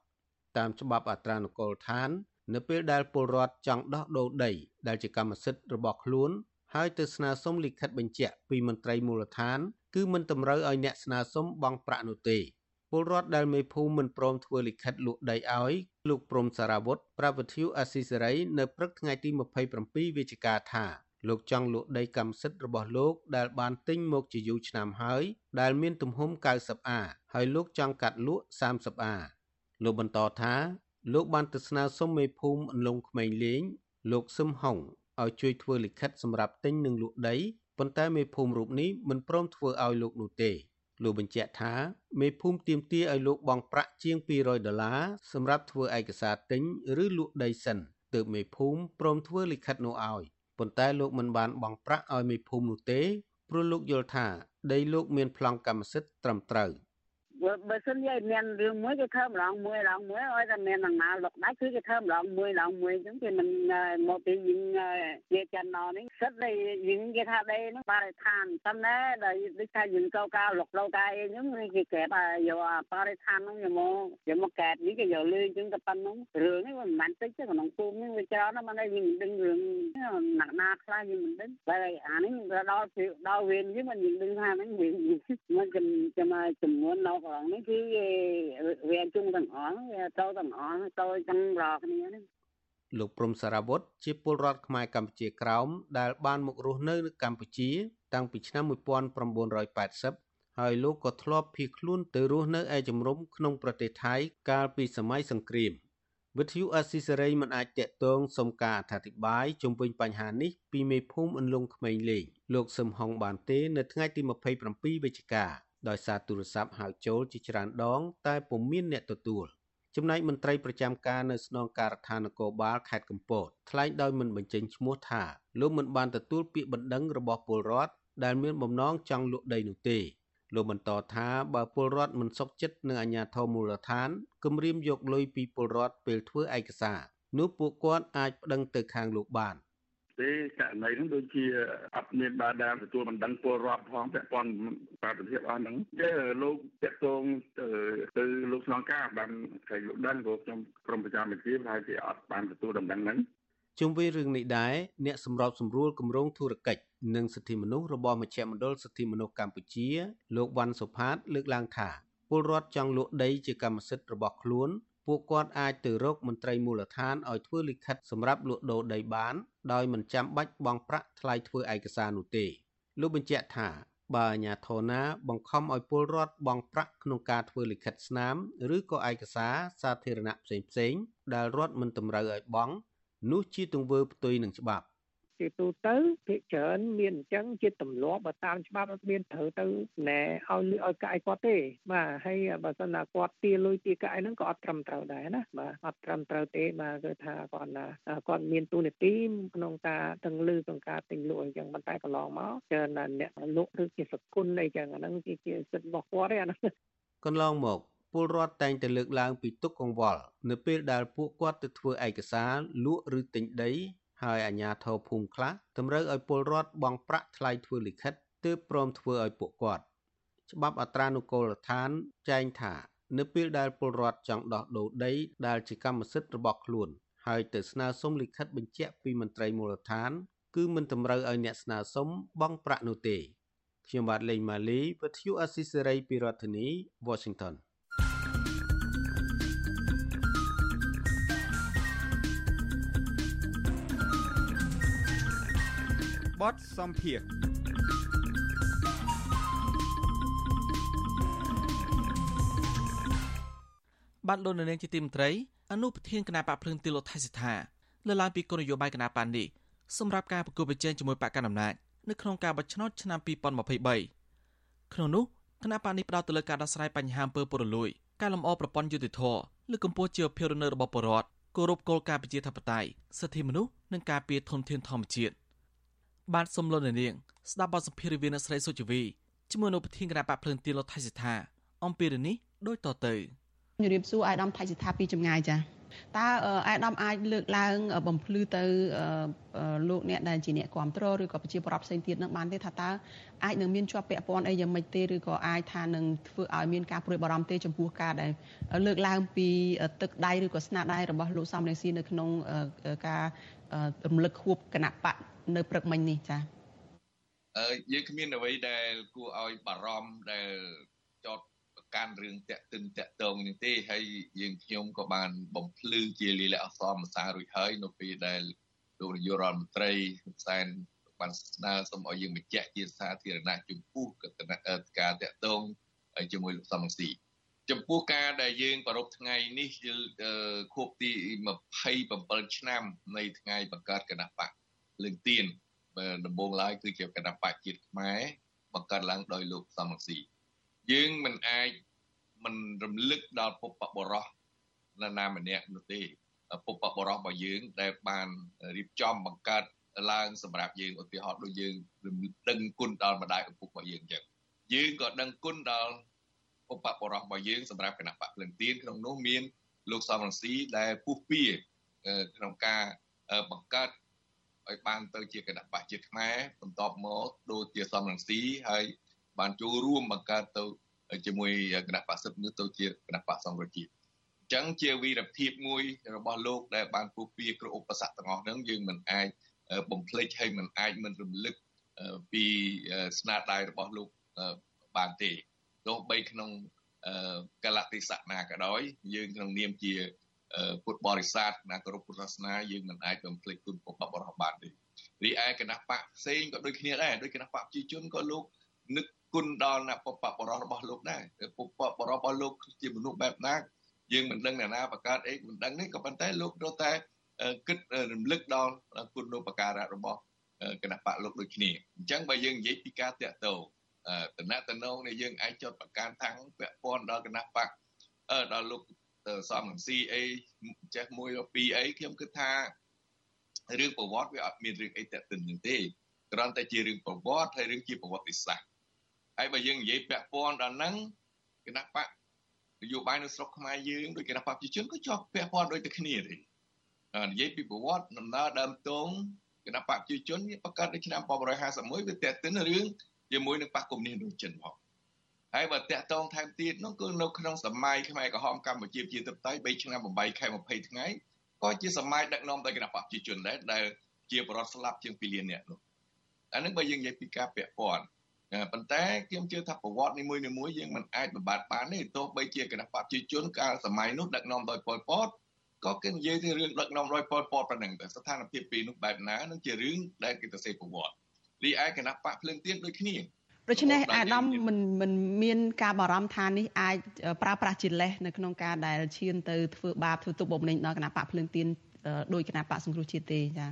តាមច្បាប់អត្រានុកូលដ្ឋាន នៅពេលដែលពលរដ្ឋចង់ដោះដូរដី ដែលជាកម្មសិទ្ធិរបស់ខ្លួន ហើយទៅស្នើសុំលិខិតបញ្ជាក់ពីមន្ត្រីមូលដ្ឋាន គឺមិនតម្រូវឲ្យអ្នកស្នើសុំបង់ប្រាក់នោះទេពលរដ្ឋដែលមេភូមិមិនព្រមធ្វើលិខិតលក់ដីឲ្យលោកព្រំសារវុធប្រាប់វិទ្យុអាស៊ីសេរីនៅព្រឹកថ្ងៃទី27វិច្ឆិកាថាលោកចង់លក់ដីកម្មសិទ្ធិរបស់លោកដែលបានទិញមកជាយូរឆ្នាំហើយដែលមានទំហំ 90អាហើយលោកចង់កាត់លក់ 30អាលោកបន្តថា លោកបានទៅស្នើសុំមេភូមិអន្លង់ក្មេងលេង លោកសឹមហុងឲ្យជួយធ្វើលិខិតសម្រាប់ទិញនិងលក់ដីប៉ុន្តែមេភូមិរូបនេះមិនព្រមធ្វើឲ្យលោកនោះទេលោកបញ្ជាក់ថាមេភូមិទាមទារឲ្យលោកបង់ប្រាក់ជាង200ដុល្លារសម្រាប់ធ្វើឯកសារទិញឬលក់ដីសិនទើបមេភូមិព្រមធ្វើលិខិតនោះឲ្យប៉ុន្តែលោកមិនបានបង់ប្រាក់ឲ្យមេភូមិនោះទេព្រោះលោកយល់ថាដីលោកមានប្លង់កម្មសិទ្ធិត្រឹមត្រូវ។ បើសិនជាមានរឿងមួយគេធ្វើម្ដងមួយម្ដងមួយឲ្យតែមានដំណើរលុកដាច់គឺគេធ្វើម្ដងមួយម្ដងមួយអញ្ចឹងគេមិនមកពីយើងជាចិនណនេះសិតតែយើងគេថាដីហ្នឹងបរិស្ថានប៉ុន្តែដល់ដូចថាយើងកោការលុកលោកាអីហ្នឹងគេកែបយកបរិស្ថានហ្នឹងយកមកយកមកកែបនេះគេយកលុយអញ្ចឹងតែប៉ុណ្្នឹងរឿងនេះមិនមែនតិចទេក្នុងភូមិនេះវាច្រើនណាស់មិនយើងមិនដឹងរឿងណាក់ណាខ្លះយើងមិនដឹងតែអានេះដល់ដល់វេនយើងមិនយើងដឹងថាហ្នឹងវាមិនចំចំនួននៅកន្លងនេះគឺវាជុំទាំងអស់វាទៅទាំងអស់ទៅទាំងរកគ្នានេះលោកព្រំសារវុធជាពលរដ្ឋខ្មែរកម្ពុជាក្រោមដែលបានមករស់នៅនៅកម្ពុជា តាំងពីឆ្នាំ1980ហើយលោកក៏ធ្លាប់ភៀសខ្លួនទៅរស់នៅឯជំរំក្នុងប្រទេសថៃកាលពីសម័យសង្គ្រាមវិទ្យុអស៊ីសេរីមិនអាចតាក់ទងសុំការអធិប្បាយជុំវិញបញ្ហានេះពីមេភូមិអន្លង់ក្មេងលេងលោកសឹមហុងបានទេ នៅថ្ងៃទី27វិច្ឆិកា ដោយសារទូរស័ព្ទហៅចូលជាច្រើនដង តែពុំមានអ្នកទទួលចំណែកមន្ត្រីប្រចាំការនៅស្នងការដ្ឋាននគរបាលខេត្តកំពតថ្លែងដោយមិនបញ្ចេញឈ្មោះថាលោកមិនបានទទួលពាក្យបណ្ដឹងរបស់ពលរដ្ឋដែលមានបំណងចង់លក់ដីនោះទេលោកបន្តថាបើពលរដ្ឋមិនសុខចិត្តនឹងអាជ្ញាធរមូលដ្ឋានគម្រាមយកលុយពីពលរដ្ឋពេលធ្វើឯកសារនោះពួកគាត់អាចប្តឹងទៅខាងលោកបាន ទេករណីហ្នឹងដូចជាអត់មានបានដែលទទួលបណ្ដឹងពលរដ្ឋផងពាក់ព័ន្ធបាតុភិបអស់ហ្នឹងចេះលោកតាក់ទងទៅទៅលោកស្នងការបានតែលោកដឹងព្រោះខ្ញុំក្រុមប្រចាំវិទ្យាប្រហែលជាអត់បានទទួលដំណឹងហ្នឹងជុំវិញរឿងនេះដែរអ្នកសម្របសម្រួលគម្រោងធុរកិច្ចនិងសិទ្ធិមនុស្សរបស់មជ្ឈមណ្ឌលសិទ្ធិមនុស្សកម្ពុជា លោកវ៉ាន់សុផាត លើកឡើងថាពលរដ្ឋចង់លក់ដីជាកម្មសិទ្ធិរបស់ខ្លួន ពួកគាត់អាចទៅរកមន្ត្រីមូលដ្ឋានឲ្យធ្វើលិខិតសម្រាប់លក់ដូរដីបាន ដោយមិនចាំបាច់បង់ប្រាក់ថ្លៃធ្វើឯកសារនោះទេលោកបញ្ជាក់ថាបើអាជ្ញាធរណាបង្ខំឲ្យពលរដ្ឋបង់ប្រាក់ក្នុងការធ្វើលិខិតស្នាមឬក៏ឯកសារសាធារណៈផ្សេងៗដែលរដ្ឋមិនតម្រូវឲ្យបង់នោះជាទង្វើផ្ទុយនឹងច្បាប់ ជាទូទៅភាគច្រើនមានអញ្ចឹងជាទម្លាប់បើតាមច្បាប់អត់មានត្រូវទៅណែឲ្យលុយឲ្យកាយគាត់ទេបាទហើយបើសិនណាគាត់ទាលុយទាកាយហ្នឹងក៏អត់ត្រឹមត្រូវដែរណាបាទអត់ត្រឹមត្រូវទេបាទគឺថាគាត់ណាគាត់មានទូនាទីក្នុងការទាំងលឺក្នុងការទិញលក់អញ្ចឹងប៉ុន្តែកន្លងមកច្រើនណាអ្នកលក់ឬជាសគុណអីចឹងអាហ្នឹងជាជាសិទ្ធិរបស់គាត់ទេអាហ្នឹងកន្លងមកពលរដ្ឋតែងតែលើកឡើងពីទុកកង្វល់នៅពេលដែលពួកគាត់ទៅធ្វើឯកសារលក់ឬទិញដី ហើយអាជ្ញាធរភូមិខ្លះតម្រូវឲ្យពលរដ្ឋបង់ប្រាក់ថ្លៃធ្វើលិខិតទើបព្រមធ្វើឲ្យពួកគាត់ច្បាប់អត្រានុកូលដ្ឋានចែងថា នៅពេលដែលពលរដ្ឋចង់ដោះដូរដីដែលជាកម្មសិទ្ធិរបស់ខ្លួន ហើយទៅស្នើសុំលិខិតបញ្ជាក់ពីមន្ត្រីមូលដ្ឋាន គឺមិនតម្រូវឲ្យអ្នកស្នើសុំបង់ប្រាក់នោះទេខ្ញុំបាទលេងម៉ាលីវិទ្យុអស៊ីសេរីពីរដ្ឋធានី Washington បទសំភារបានលោកនាងជាទីមន្ត្រីអនុប្រធានគណៈបកភ្លើងទីលោកថៃសិដ្ឋាលើកឡើងពីគោលនយោបាយគណៈបកនេះសម្រាប់ការប្រគល់ប្រជែងជាមួយបកកណ្ដាលអំណាចនៅក្នុងការបោះឆ្នោតឆ្នាំ2023ក្នុងនោះគណៈបកនេះផ្ដោតទៅលើការដោះស្រាយបញ្ហាអំពើពុករលួយការលំអប្រព័ន្ធយុតិធធលើកកម្ពស់ជីវភាពរស់នៅរបស់ប្រជាពលរដ្ឋគោរពគោលការណ៍ប្រជាធិបតេយ្យសិទ្ធិមនុស្សនិងការពារធនធានធម្មជាតិ។ បាទសូមលោកនាងស្ដាប់បទសម្ភាសន៍រវាងអ្នកស្រីសុជីវីជាមួយនៅប្រធានគណៈបកភ្លើងទៀនលោកថៃសិដ្ឋាអំពីរឿងនេះដូចតទៅជំរាបសួរអាយដាមថៃសិដ្ឋាពីចម្ងាយចាតើអាយដាមអាចលើកឡើងបំភ្លឺទៅលោកអ្នកដែលជាអ្នកគ្រប់គ្រងឬក៏ប្រជាប្រដ្ឋផ្សេងទៀតនឹងបានទេថាតើអាចនឹងមានជាប់ពាក់ព័ន្ធអីយ៉ាងម៉េចទេឬក៏អាចថានឹងធ្វើឲ្យមានការព្រួយបារម្ភទេចំពោះការដែលលើកឡើងពីទឹកដៃឬក៏ស្នាដៃរបស់លោកសំរងស៊ីនៅក្នុងការរំលឹកខួបគណៈបក នៅព្រឹកមិញនេះចា៎អឺយើងគ្មានអ្វីដែលគួរឲ្យបារម្ភដែលចតកាន់រឿងតាក់ទិនតាក់តងនេះទេហើយយើងខ្ញុំក៏បានបំភ្លឺជាលិលាអក្សរភាសារួចហើយនៅពេលដែលលោកនាយករដ្ឋមន្ត្រីហ៊ុនសែនបានស្នើសុំឲ្យយើងបញ្ជាក់ជាសាធារណៈចំពោះការតាក់ទងជាមួយលោកសំរងស៊ីចំពោះការដែលយើងប្រពថ្ងៃនេះខួបទី27ឆ្នាំនៃថ្ងៃបង្កើតគណៈបក លើកទៀនដំបូងឡើយគឺជាគណៈបកជាតិខ្មែរបង្កើតឡើងដោយលោកសំរងស៊ីយើងមិនអាចមិនរំលឹកដល់ពុបបរោះនរណាម្នាក់នោះទេពុបបរោះរបស់យើងដែលបានរៀបចំបង្កើតឡើងសម្រាប់យើងឧទាហរណ៍ដូចយើងរំលឹកដឹងគុណដល់ម្ដាយឪពុករបស់យើងអញ្ចឹងយើងក៏ដឹងគុណដល់ពុបបរោះរបស់យើងសម្រាប់គណៈបកភ្លឹងទៀនក្នុងនោះមានលោកសំរងស៊ីដែលពុះពៀក្នុងការបង្កើត ឲ្យបានទៅជាគណៈបកជាតិខ្មែរបន្តមកដូចជាសំរងស៊ីហើយបានចូលរួមបង្កើតទៅជាមួយគណៈបក្សសិទ្ធិនោះទៅជាគណៈបក្សសង្គ្រោះជាតិអញ្ចឹងជាវីរភាពមួយរបស់លោកដែលបានពុះពៀគ្រប់ឧបសគ្គទាំងអស់ហ្នឹងយើងមិនអាចបំភ្លេចហើយមិនអាចមិនរំលឹកពីស្នាដៃរបស់លោកបានទេទោះបីក្នុងកលតិសៈណាក៏ដោយយើងក្នុងនាមជា ពុទ្ធបរិស័ទណាគោរពពុទ្ធសាសនាយើងមិនអាចបំភ្លេចគុណពុទ្ធបរិស័ទបានទេរីឯគណៈបកផ្សេងក៏ដូចគ្នាដែរដូចគណៈបកប្រជាជនក៏លោកនឹកគុណដល់អ្នកពពបរោះរបស់លោកដែរពពបរោះរបស់លោកជាមនុស្សបែបណាយើងមិនដឹងអ្នកណាបង្កើតអីមិនដឹងនេះក៏ប៉ុន្តែលោកត្រូវតែគិតរំលឹកដល់គុណូបការៈរបស់គណៈបកលោកដូចគ្នាអញ្ចឹងបើយើងនិយាយពីការតាក់ទងតំណតំណងដែលយើងអាចចត់ប្រកាន់ថាំងពាក់ព័ន្ធដល់គណៈបកដល់លោក សំនឹងស៊ីអីចេះមួយពីរអីខ្ញុំគិតថារឿងប្រវត្តិវាអត់មានរឿងអីតាក់ទិននឹងទេគ្រាន់តែជារឿងប្រវត្តិហើយរឿងជាប្រវត្តិសាស្ត្រហើយបើយើងនិយាយពាក់ព័ន្ធដល់ហ្នឹងគណៈបកនយោបាយនៅស្រុកខ្មែរយើងដូចគណៈបកប្រជាជនក៏ជាប់ពាក់ព័ន្ធដូចតែគ្នាទេនិយាយពីប្រវត្តិដំណើរដើមតងគណៈបកប្រជាជនវាបង្កើតនៅឆ្នាំ1951វាតាក់ទិនរឿងជាមួយនឹងបកកុម្មុយនីសចិនផង ហើយបើតាក់តងថែមទៀតនោះគឺនៅក្នុងសម័យខ្មែរក្រហមកម្ពុជាជាទឹកតៃ3ឆ្នាំ8ខែ20ថ្ងៃក៏ជាសម័យដឹកនាំដោយគណៈបកប្រជាជនដែរដែលជាបរិវត្តស្លាប់ជាង2លាននាក់នោះអានឹងបើយើងនិយាយពីការពាក់ព័ន្ធប៉ុន្តែខ្ញុំជឿថាប្រវត្តិនីមួយៗយើងមិនអាចបំបត្តិបានទេទោះបីជាគណៈបព្វជិជនកាលសម័យនោះដឹកនាំដោយប៉ុលពតក៏គេនិយាយពីរឿងដឹកនាំដោយប៉ុលពតប៉ុណ្ណឹងតែស្ថានភាពពីនោះបែបណានឹងជារឿងដែលគេទៅសេប្រវត្តិរីឯគណៈបកភ្លើងទៀនដូចគ្នា ដូច្នេះអាដាមមិនមិនមានការបារម្ភថានេះអាចប្រើប្រាស់ជាលេសនៅក្នុងការដែលឈានទៅធ្វើបាបធ្វើទុកបុកម្នេញដល់គណៈបកភ្លើងទៀនដោយគណៈបកសង្គ្រោះជាតិទេចា៎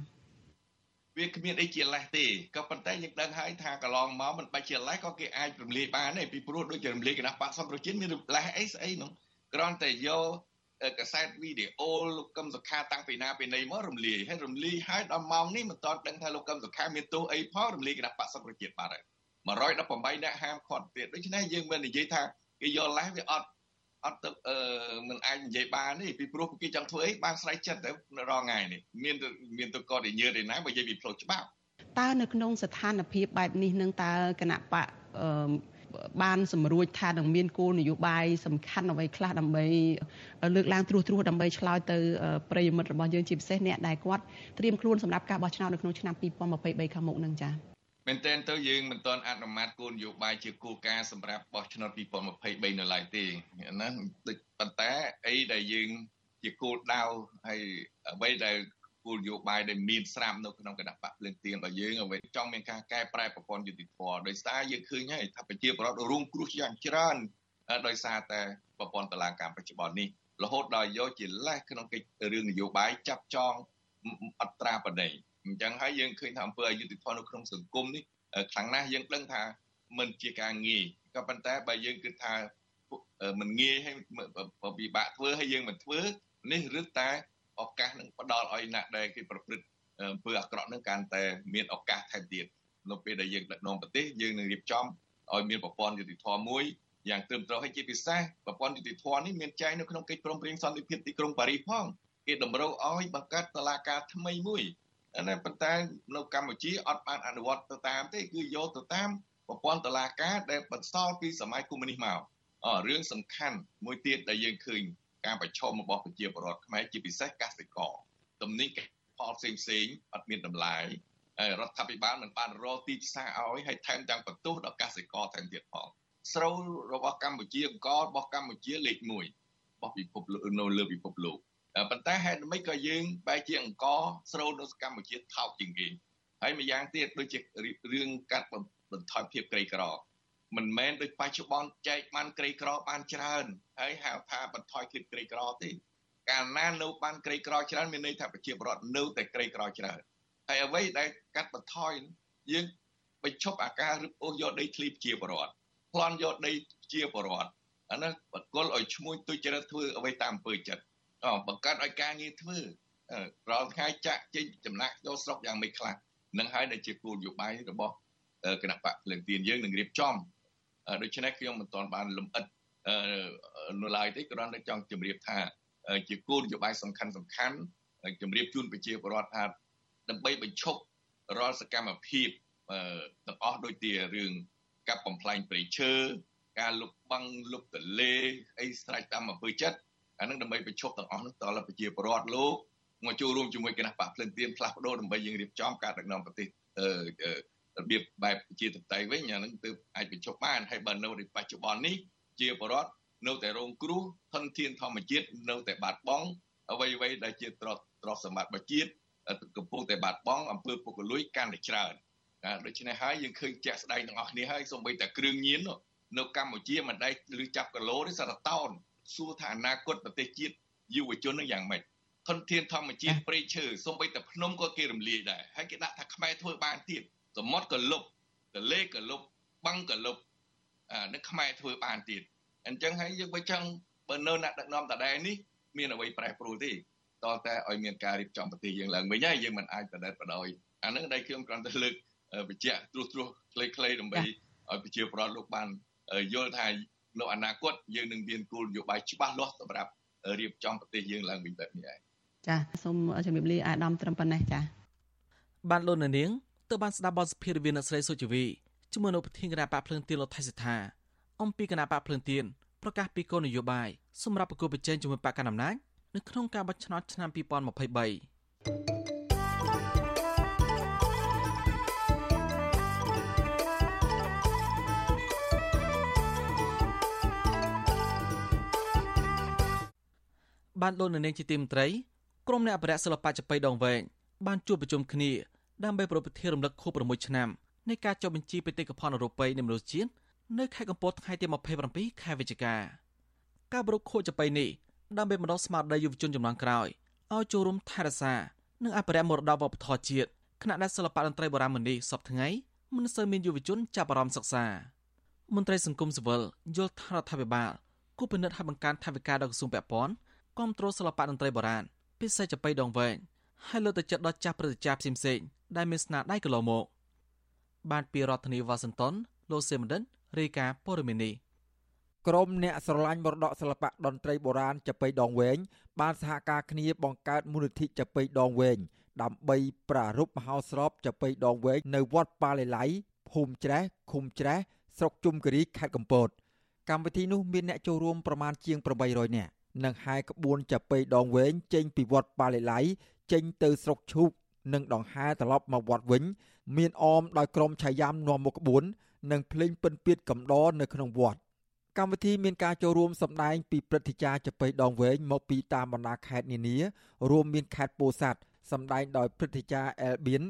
វាគ្មានអីជាលេសទេក៏ប៉ុន្តែយើងដឹងហើយថាកន្លងមកមិនបាច់ជាលេសក៏គេអាចរំលាយបានដែរពីព្រោះដូចជារំលាយគណៈបកសំប្រជាមានលេសអីស្អីនោះគ្រាន់តែយកកសែតវីដេអូលោកកឹមសុខាតាំងពីណាពីណីមករំលាយហើយរំលាយហើយដល់ម៉ោងនេះមិនទាន់ដឹងថាលោកកឹមសុខាមានទោសអីផងរំលាយគណៈបកសំប្រជាបាត់ហើយ 118អ្នកហាមឃាត់ទៀតដូច្នេះយើងមិននិយាយថាគេយកលេសវាអត់អត់ទៅអឺមិនអាចនិយាយបានទេពីព្រោះគេចង់ធ្វើអីបានស្រេចចិត្តទៅរងថ្ងៃនេះមានមានទៅកតញើទេណាបើនិយាយពីផ្លូវច្បាប់តើនៅក្នុងស្ថានភាពបែបនេះនឹងតើគណៈបកអឺបានសម្រួចថានឹងមានគោលនយោបាយសំខាន់អ្វីខ្លះដើម្បីលើកឡើងត្រួសត្រាសដើម្បីឆ្លើយទៅប្រិយមិត្តរបស់យើងជាពិសេសអ្នកដែលគាត់ត្រៀមខ្លួនសម្រាប់ការបោះឆ្នោតនៅក្នុងឆ្នាំ2023ខាងមុខនឹងចា៎ មែនតើទៅយើងមិនទាន់អនុម័តគោលនយោបាយជាគោលការណ៍សម្រាប់បោះឆ្នោត2023នៅឡើយទេណាដូចប៉ុន្តែអីដែលយើងជាគោលដៅហើយអ្វីដែលគោលនយោបាយដែលមានស្រាប់នៅក្នុងគណៈបកភ្លើងទៀនរបស់យើងអ្វីចង់មានការកែប្រែប្រព័ន្ធយុតិធម៌ដោយសារយើងឃើញហើយថាប្រជាពលរដ្ឋរួមគ្រោះយ៉ាងច្រើនដោយសារតែប្រព័ន្ធតឡាការបច្ចុប្បន្ននេះរហូតដល់យកជាលេសក្នុងកិច្ចរឿងនយោបាយចាប់ចងអត្រាបដី អញ្ចឹងហើយយើងឃើញថាអំពើអយុត្តិធម៌នៅក្នុងសង្គមនេះខ្លាំងណាស់យើងដឹងថាមិនជាការងាយក៏ប៉ុន្តែបើយើងគិតថាមិនងាយហើយពិបាកធ្វើហើយយើងមិនធ្វើនេះឬតែឱកាសនឹងផ្ដល់ឲ្យអ្នកដែលគេប្រព្រឹត្តអំពើអាក្រក់នឹងកាន់តែមានឱកាសថែមទៀតនៅពេលដែលយើងដឹកនាំប្រទេសយើងនឹងរៀបចំឲ្យមានប្រព័ន្ធយុតិធធម៌មួយយ៉ាងត្រឹមត្រូវហើយជាពិសេសប្រព័ន្ធយុតិធធម៌នេះមានចែងនៅក្នុងកិច្ចព្រមព្រៀងសន្តិភាពទីក្រុងប៉ារីសផងគេតម្រូវឲ្យបង្កើតតឡាការថ្មីមួយ ណាប៉ុន្តែនៅកម្ពុជាអត់បានអនុវត្តទៅតាមទេគឺយកទៅតាមប្រព័ន្ធតឡាការដែលបន្សល់ពីសម័យកុម្មុយនីសមកអរឿងសំខាន់មួយទៀតដែលយើងឃើញការប្រឈមរបស់ប្រជាពលរដ្ឋខ្មែរជាពិសេសកសិករទំនិញផលផ្សេងផ្សេងអត់មានតម្លៃរដ្ឋាភិបាលមិនបានរកទីផ្សារឲ្យហើយថែមទាំងបន្ទោសដល់កសិករថែមទៀតផងស្រូវរបស់កម្ពុជាអង្គរបស់កម្ពុជាលេខ1របស់ពិភពលោកនៅលើពិភពលោក ប៉ុន្តែហេតុម៉េចក៏យើងបែរជាអង្គស្រូវនៅកម្ពុជាថោកជាងគេហើយម្យ៉ាងទៀតដូចជារឿងកាត់បន្ថយភាពក្រីក្រមិនមែនដូចបច្ចុប្បន្នចែកបានក្រីក្របានច្រើនហើយហៅថាបន្ថយភាពក្រីក្រទេកាលណានៅបានក្រីក្រច្រើនមានន័យថាប្រជាពលរដ្ឋនៅតែក្រីក្រច្រើនហើយអ្វីដែលកាត់បន្ថយយើងបញ្ឈប់អាការរឹបអូសយកដីធ្លីប្រជាពលរដ្ឋប្លន់យកដីជាពលរដ្ឋអានោះបកគលឲ្យឈ្មោះទុច្ចរិតធ្វើអ្វីតាមអំពើចិត្តអ បង្កើតឲ្យការងារធ្វើរាល់ថ្ងៃចាក់ចេញចំណាក់ចូលស្រុកយ៉ាងមិនខ្លះនឹងហើយដែលជាគោលនយោបាយរបស់គណៈបកភ្លើងទៀនយើងនឹងរៀបចំដូច្នេះខ្ញុំមិនទាន់បានលំអិតនៅឡើយទេគ្រាន់តែចង់ជម្រាបថាជាគោលនយោបាយសំខាន់សំខាន់ជម្រាបជូនប្រជាពលរដ្ឋថាដើម្បីបញ្ឈប់រាល់សកម្មភាពទាំងអស់ដូចជារឿងកាប់បំផ្លាញព្រៃឈើការលុបបាំងលុបទន្លេអីស្រេចតាមអំពើចិត្ត អានឹងដើម្បីបញ្ឈប់ទាំងអស់នោះតលប្រជាពលរដ្ឋលោកមកចូលរួមជាមួយគណៈបកភ្លឹងទៀនផ្លាស់ប្ដូរដើម្បីយើងរៀបចំការដឹកនាំប្រទេសរបៀបបែបប្រជាធិបតេយ្យវិញអានឹងទើបអាចបញ្ឈប់បានហើយបើនៅในបច្ចុប្បន្ននេះជាបរដ្ឋនៅតែរងគ្រោះធនធានធម្មជាតិនៅតែបាត់បង់អ្វីអ្វីដែលជាទ្រព្យទ្រព្យសម្បត្តិរបស់ជាតិកំពុងតែបាត់បង់អំពើពុករលួយកាន់តែច្រើនដូច្នេះហើយយើងឃើញជាក់ស្ដែងទាំងអស់គ្នាហើយសូម្បីតែគ្រឿងញៀននៅកម្ពុជាមិនដែលឬចាប់គីឡូទេសារតោន សួរថាអនាគតប្រទេសជាតិយុវជននឹងយ៉ាងម៉េចធនធានធម្មជាតិព្រៃឈើសូម្បីតែភ្នំក៏គេរំលាយដែរហើយគេដាក់ថាខ្មែរធ្វើបានទៀតសមុទ្រក៏លុបទលេក៏លុបបឹងក៏លុបអានឹងខ្មែរធ្វើបានទៀតអញ្ចឹងហើយយើងបើចង់បើនៅអ្នកដឹកនាំតដែលនេះមានអ្វីប្រែប្រួលទេតតែឲ្យមានការរៀបចំប្រទេសយើងឡើងវិញហើយយើងមិនអាចបដិបដោយអានឹងដែលខ្ញុំគ្រាន់តែលើកបញ្ជាក់ត្រួសត្រាសខ្លីៗដើម្បីឲ្យប្រជាពលរដ្ឋលោកបានយល់ថា នៅអនាគតយើងនឹងមានគោលនយោបាយច្បាស់លាស់សម្រាប់រៀបចំប្រទេសយើងឡើងវិញបែបនេះឯងចាសូមជំរាបលាអាដាមត្រឹមប៉ុណ្ណេះចាបានលោកនាងទើបបានស្ដាប់បទសភារវាអ្នកស្រីសុជីវីជាមួយនៅប្រធានគណៈបកភ្លើងទៀនលោកថៃសិដ្ឋាអំពីគណៈបកភ្លើងទៀនប្រកាសពីគោលនយោបាយសម្រាប់ប្រគល់ប្រជែងជាមួយបកកណ្ដាលអំណាចនៅក្នុងការបោះឆ្នោតឆ្នាំ2023 បានលោកនៅនាងជាទីមន្ត្រីក្រុមអ្នកអភិរក្សសិល្បៈចាប៉ីដងវែងបានជួបប្រជុំគ្នាដើម្បីប្រពៃរំលឹកខួប6ឆ្នាំនៃការចុះបញ្ជីបេតិកភណ្ឌអឺរ៉ុបនៃមនុស្សជាតិនៅខេត្តកំពតថ្ងៃទី27ខែវិច្ឆិកាការប្រពៃខួបចាប៉ីនេះដើម្បីបណ្ដុះស្មារតីយុវជនចំនួនក្រោយឲ្យចូលរួមថែរក្សានិងអភិរក្សមរតកវប្បធម៌ជាតិខណៈដែលសិល្បៈតន្ត្រីបុរាណមុនីសពថ្ងៃមិនសូវមានយុវជនចាប់អារម្មណ៍សិក្សាមន្ត្រីសង្គមស៊ីវិលយល់ថារដ្ឋាភិបាលគូពិនិត្យឲ្យបង្កើនថវិកាដល់ក្រសួងពាក់ព័ន្ធ គ្រប់គ្រងសិល្បៈតន្ត្រីបុរាណពិសេសចាប៉ីដងវែងហើយលើកទឹកចិត្តដល់ចាស់ព្រឹទ្ធាចារ្យផ្សេងៗដែលមានស្នាដៃកន្លងមកបានពីរដ្ឋធានីវ៉ាស៊ីនតោនលោកសេមដិនរាយការណ៍ព័ត៌មាននេះក្រុមអ្នកស្រឡាញ់មរតកសិល្បៈតន្ត្រីបុរាណចាប៉ីដងវែងបានសហការគ្នាបង្កើតមូលនិធិចាប៉ីដងវែងដើម្បីប្រារព្ធមហោស្រពចាប៉ីដងវែងនៅវត្តប៉ាឡេឡៃភូមិច្រេះឃុំច្រេះស្រុកជុំគិរីខេត្តកំពតកម្មវិធីនោះមានអ្នកចូលរួមប្រមាណជាង800នាក់ និងហែក្បួនចាប៉ីដងវែងចេញពីវត្តប៉ាឡេឡៃចេញទៅស្រុកឈូកនិងដង្ហែត្រឡប់មកវត្តវិញ មានអមដោយក្រុមឆាយ៉ាំនាំមុខក្បួន និងភ្លេងពិនពៀតកំដរនៅក្នុងវត្តកម្មវិធីមានការចូលរួមសម្ដែងពីព្រឹទ្ធាចារ្យចាប៉ីដងវែងមកពីតាមបណ្ដាខេត្តនានារួមមានខេត្តពោធិ៍សាត់សម្ដែងដោយព្រឹទ្ធាចារ្យអែលបៀន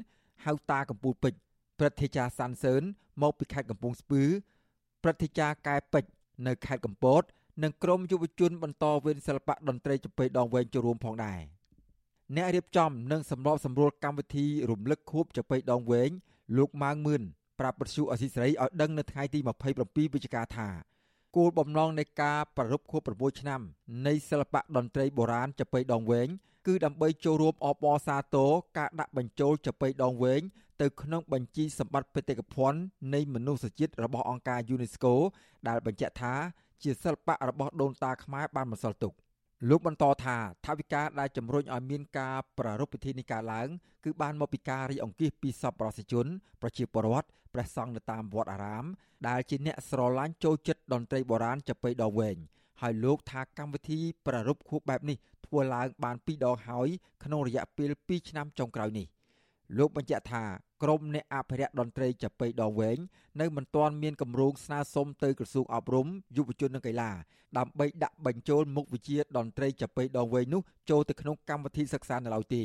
ហៅតាកំពូលពេជ្រព្រឹទ្ធាចារ្យសាន់សឿនមកពីខេត្តកំពង់ស្ពឺព្រឹទ្ធាចារ្យកែពេជ្រនៅខេត្តកំពត និងក្រុមយុវជនបន្តវេនសិល្បៈតន្ត្រីចំពេដងវែងចូលរួមផងដែរអ្នករៀបចំនិងសម្របសម្រួលកម្មវិធីរំលឹកខួបចំពេដងវែងលោកម៉ាងមឿនប្រាប់បទសុអសីស្រីឲ្យដឹងនៅថ្ងៃទី27វិច្ឆិកាថាគោលបំណងនៃការប្រារព្ធខួប6ឆ្នាំនៃសិល្បៈតន្ត្រីបុរាណចំពេដងវែងគឺដើម្បីចូលរួមអបអរសាទរការដាក់បញ្ចូលចំពេដងវែងទៅក្នុងបញ្ជីសម្បត្តិបេតិកភណ្ឌនៃមនុស្សជាតិរបស់អង្គការ UNESCO ដែលបញ្ជាក់ថា ជាសិល្បៈរបស់ដូនតាខ្មែរបានបន្សល់ទុកលោកបន្តថាថាវិការដែលជំរុញឲ្យមានការប្រារព្ធពិធីនេះកើតឡើងគឺបានមកពីការរីអង្គាសពីសប្បុរសជនប្រជាពលរដ្ឋព្រះសង្ឃនៅតាមវត្តអារាម ដែលជាអ្នកស្រឡាញ់ចូលចិត្តតន្ត្រីបុរាណចាប៉ីដងវែងហើយលោកថាកម្មវិធីប្រារព្ធខួបបែបនេះធ្វើឡើងបាន2ដងហើយក្នុងរយៈពេល2ឆ្នាំចុងក្រោយនេះ លោកបញ្ជាក់ថាក្រមអ្នកអភិរក្សតន្ត្រីចាប៉ីដងវែងនៅមិនទាន់មានគម្រោងស្នើសុំទៅក្រសួងអប់រំយុវជននិងកីឡាដើម្បីដាក់បញ្ចូលមុខវិជ្ជាតន្ត្រីចាប៉ីដងវែងនោះចូលទៅក្នុងកម្មវិធីសិក្សានៅឡើយទេ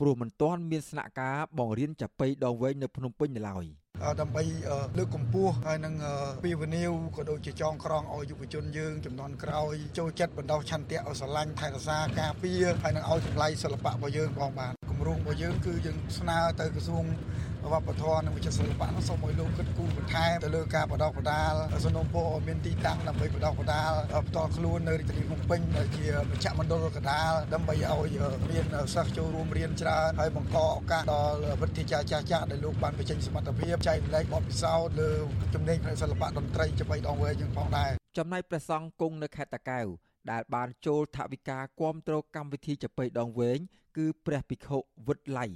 ព្រោះមិនទាន់មានស្នាក់ការបង្រៀនចាប៉ីដងវែងនៅភ្នំពេញនៅឡើយ ដើម្បីលើកកម្ពស់ហើយនឹងពីវនីវក៏ដូចជាចងក្រងឲ្យយុវជនយើងចំនួនក្រោយចូលចិត្តបណ្ដោះឆន្ទៈឲ្យស្រឡាញ់ថែរក្សាការពារហើយនឹងឲ្យតម្លៃសិល្បៈរបស់យើងផងបាទគម្រោងរបស់យើងគឺយើងស្នើទៅក្រសួង វប្បធម៌និងវិចិត្រសិល្បៈនោះសូមឲ្យលោកគិតគូរបន្ថែមទៅលើការបដិបដាលសំណុំពរឲ្យមានទីតាំងដើម្បីបដិបដាលផ្ទាល់ខ្លួននៅរាជធានីភ្នំពេញដែលជាមជ្ឈមណ្ឌលកដាលដើម្បីឲ្យមានសិស្សចូលរួមរៀនច្រើនហើយបង្កឱកាសដល់វិទ្យាចាស់ចាស់ដែលលោកបានបញ្ចេញសមត្ថភាពចែករំលែកបទពិសោធន៍លើជំនាញផ្នែកសិល្បៈតន្ត្រីចំបៃដងវែងយើងផងដែរចំណែកព្រះសង្ឃគង់នៅខេត្តតាកែវដែលបានចូលថវិកាគាំទ្រកម្មវិធីចបៃដងវែងគឺព្រះភិក្ខុវិតឡៃ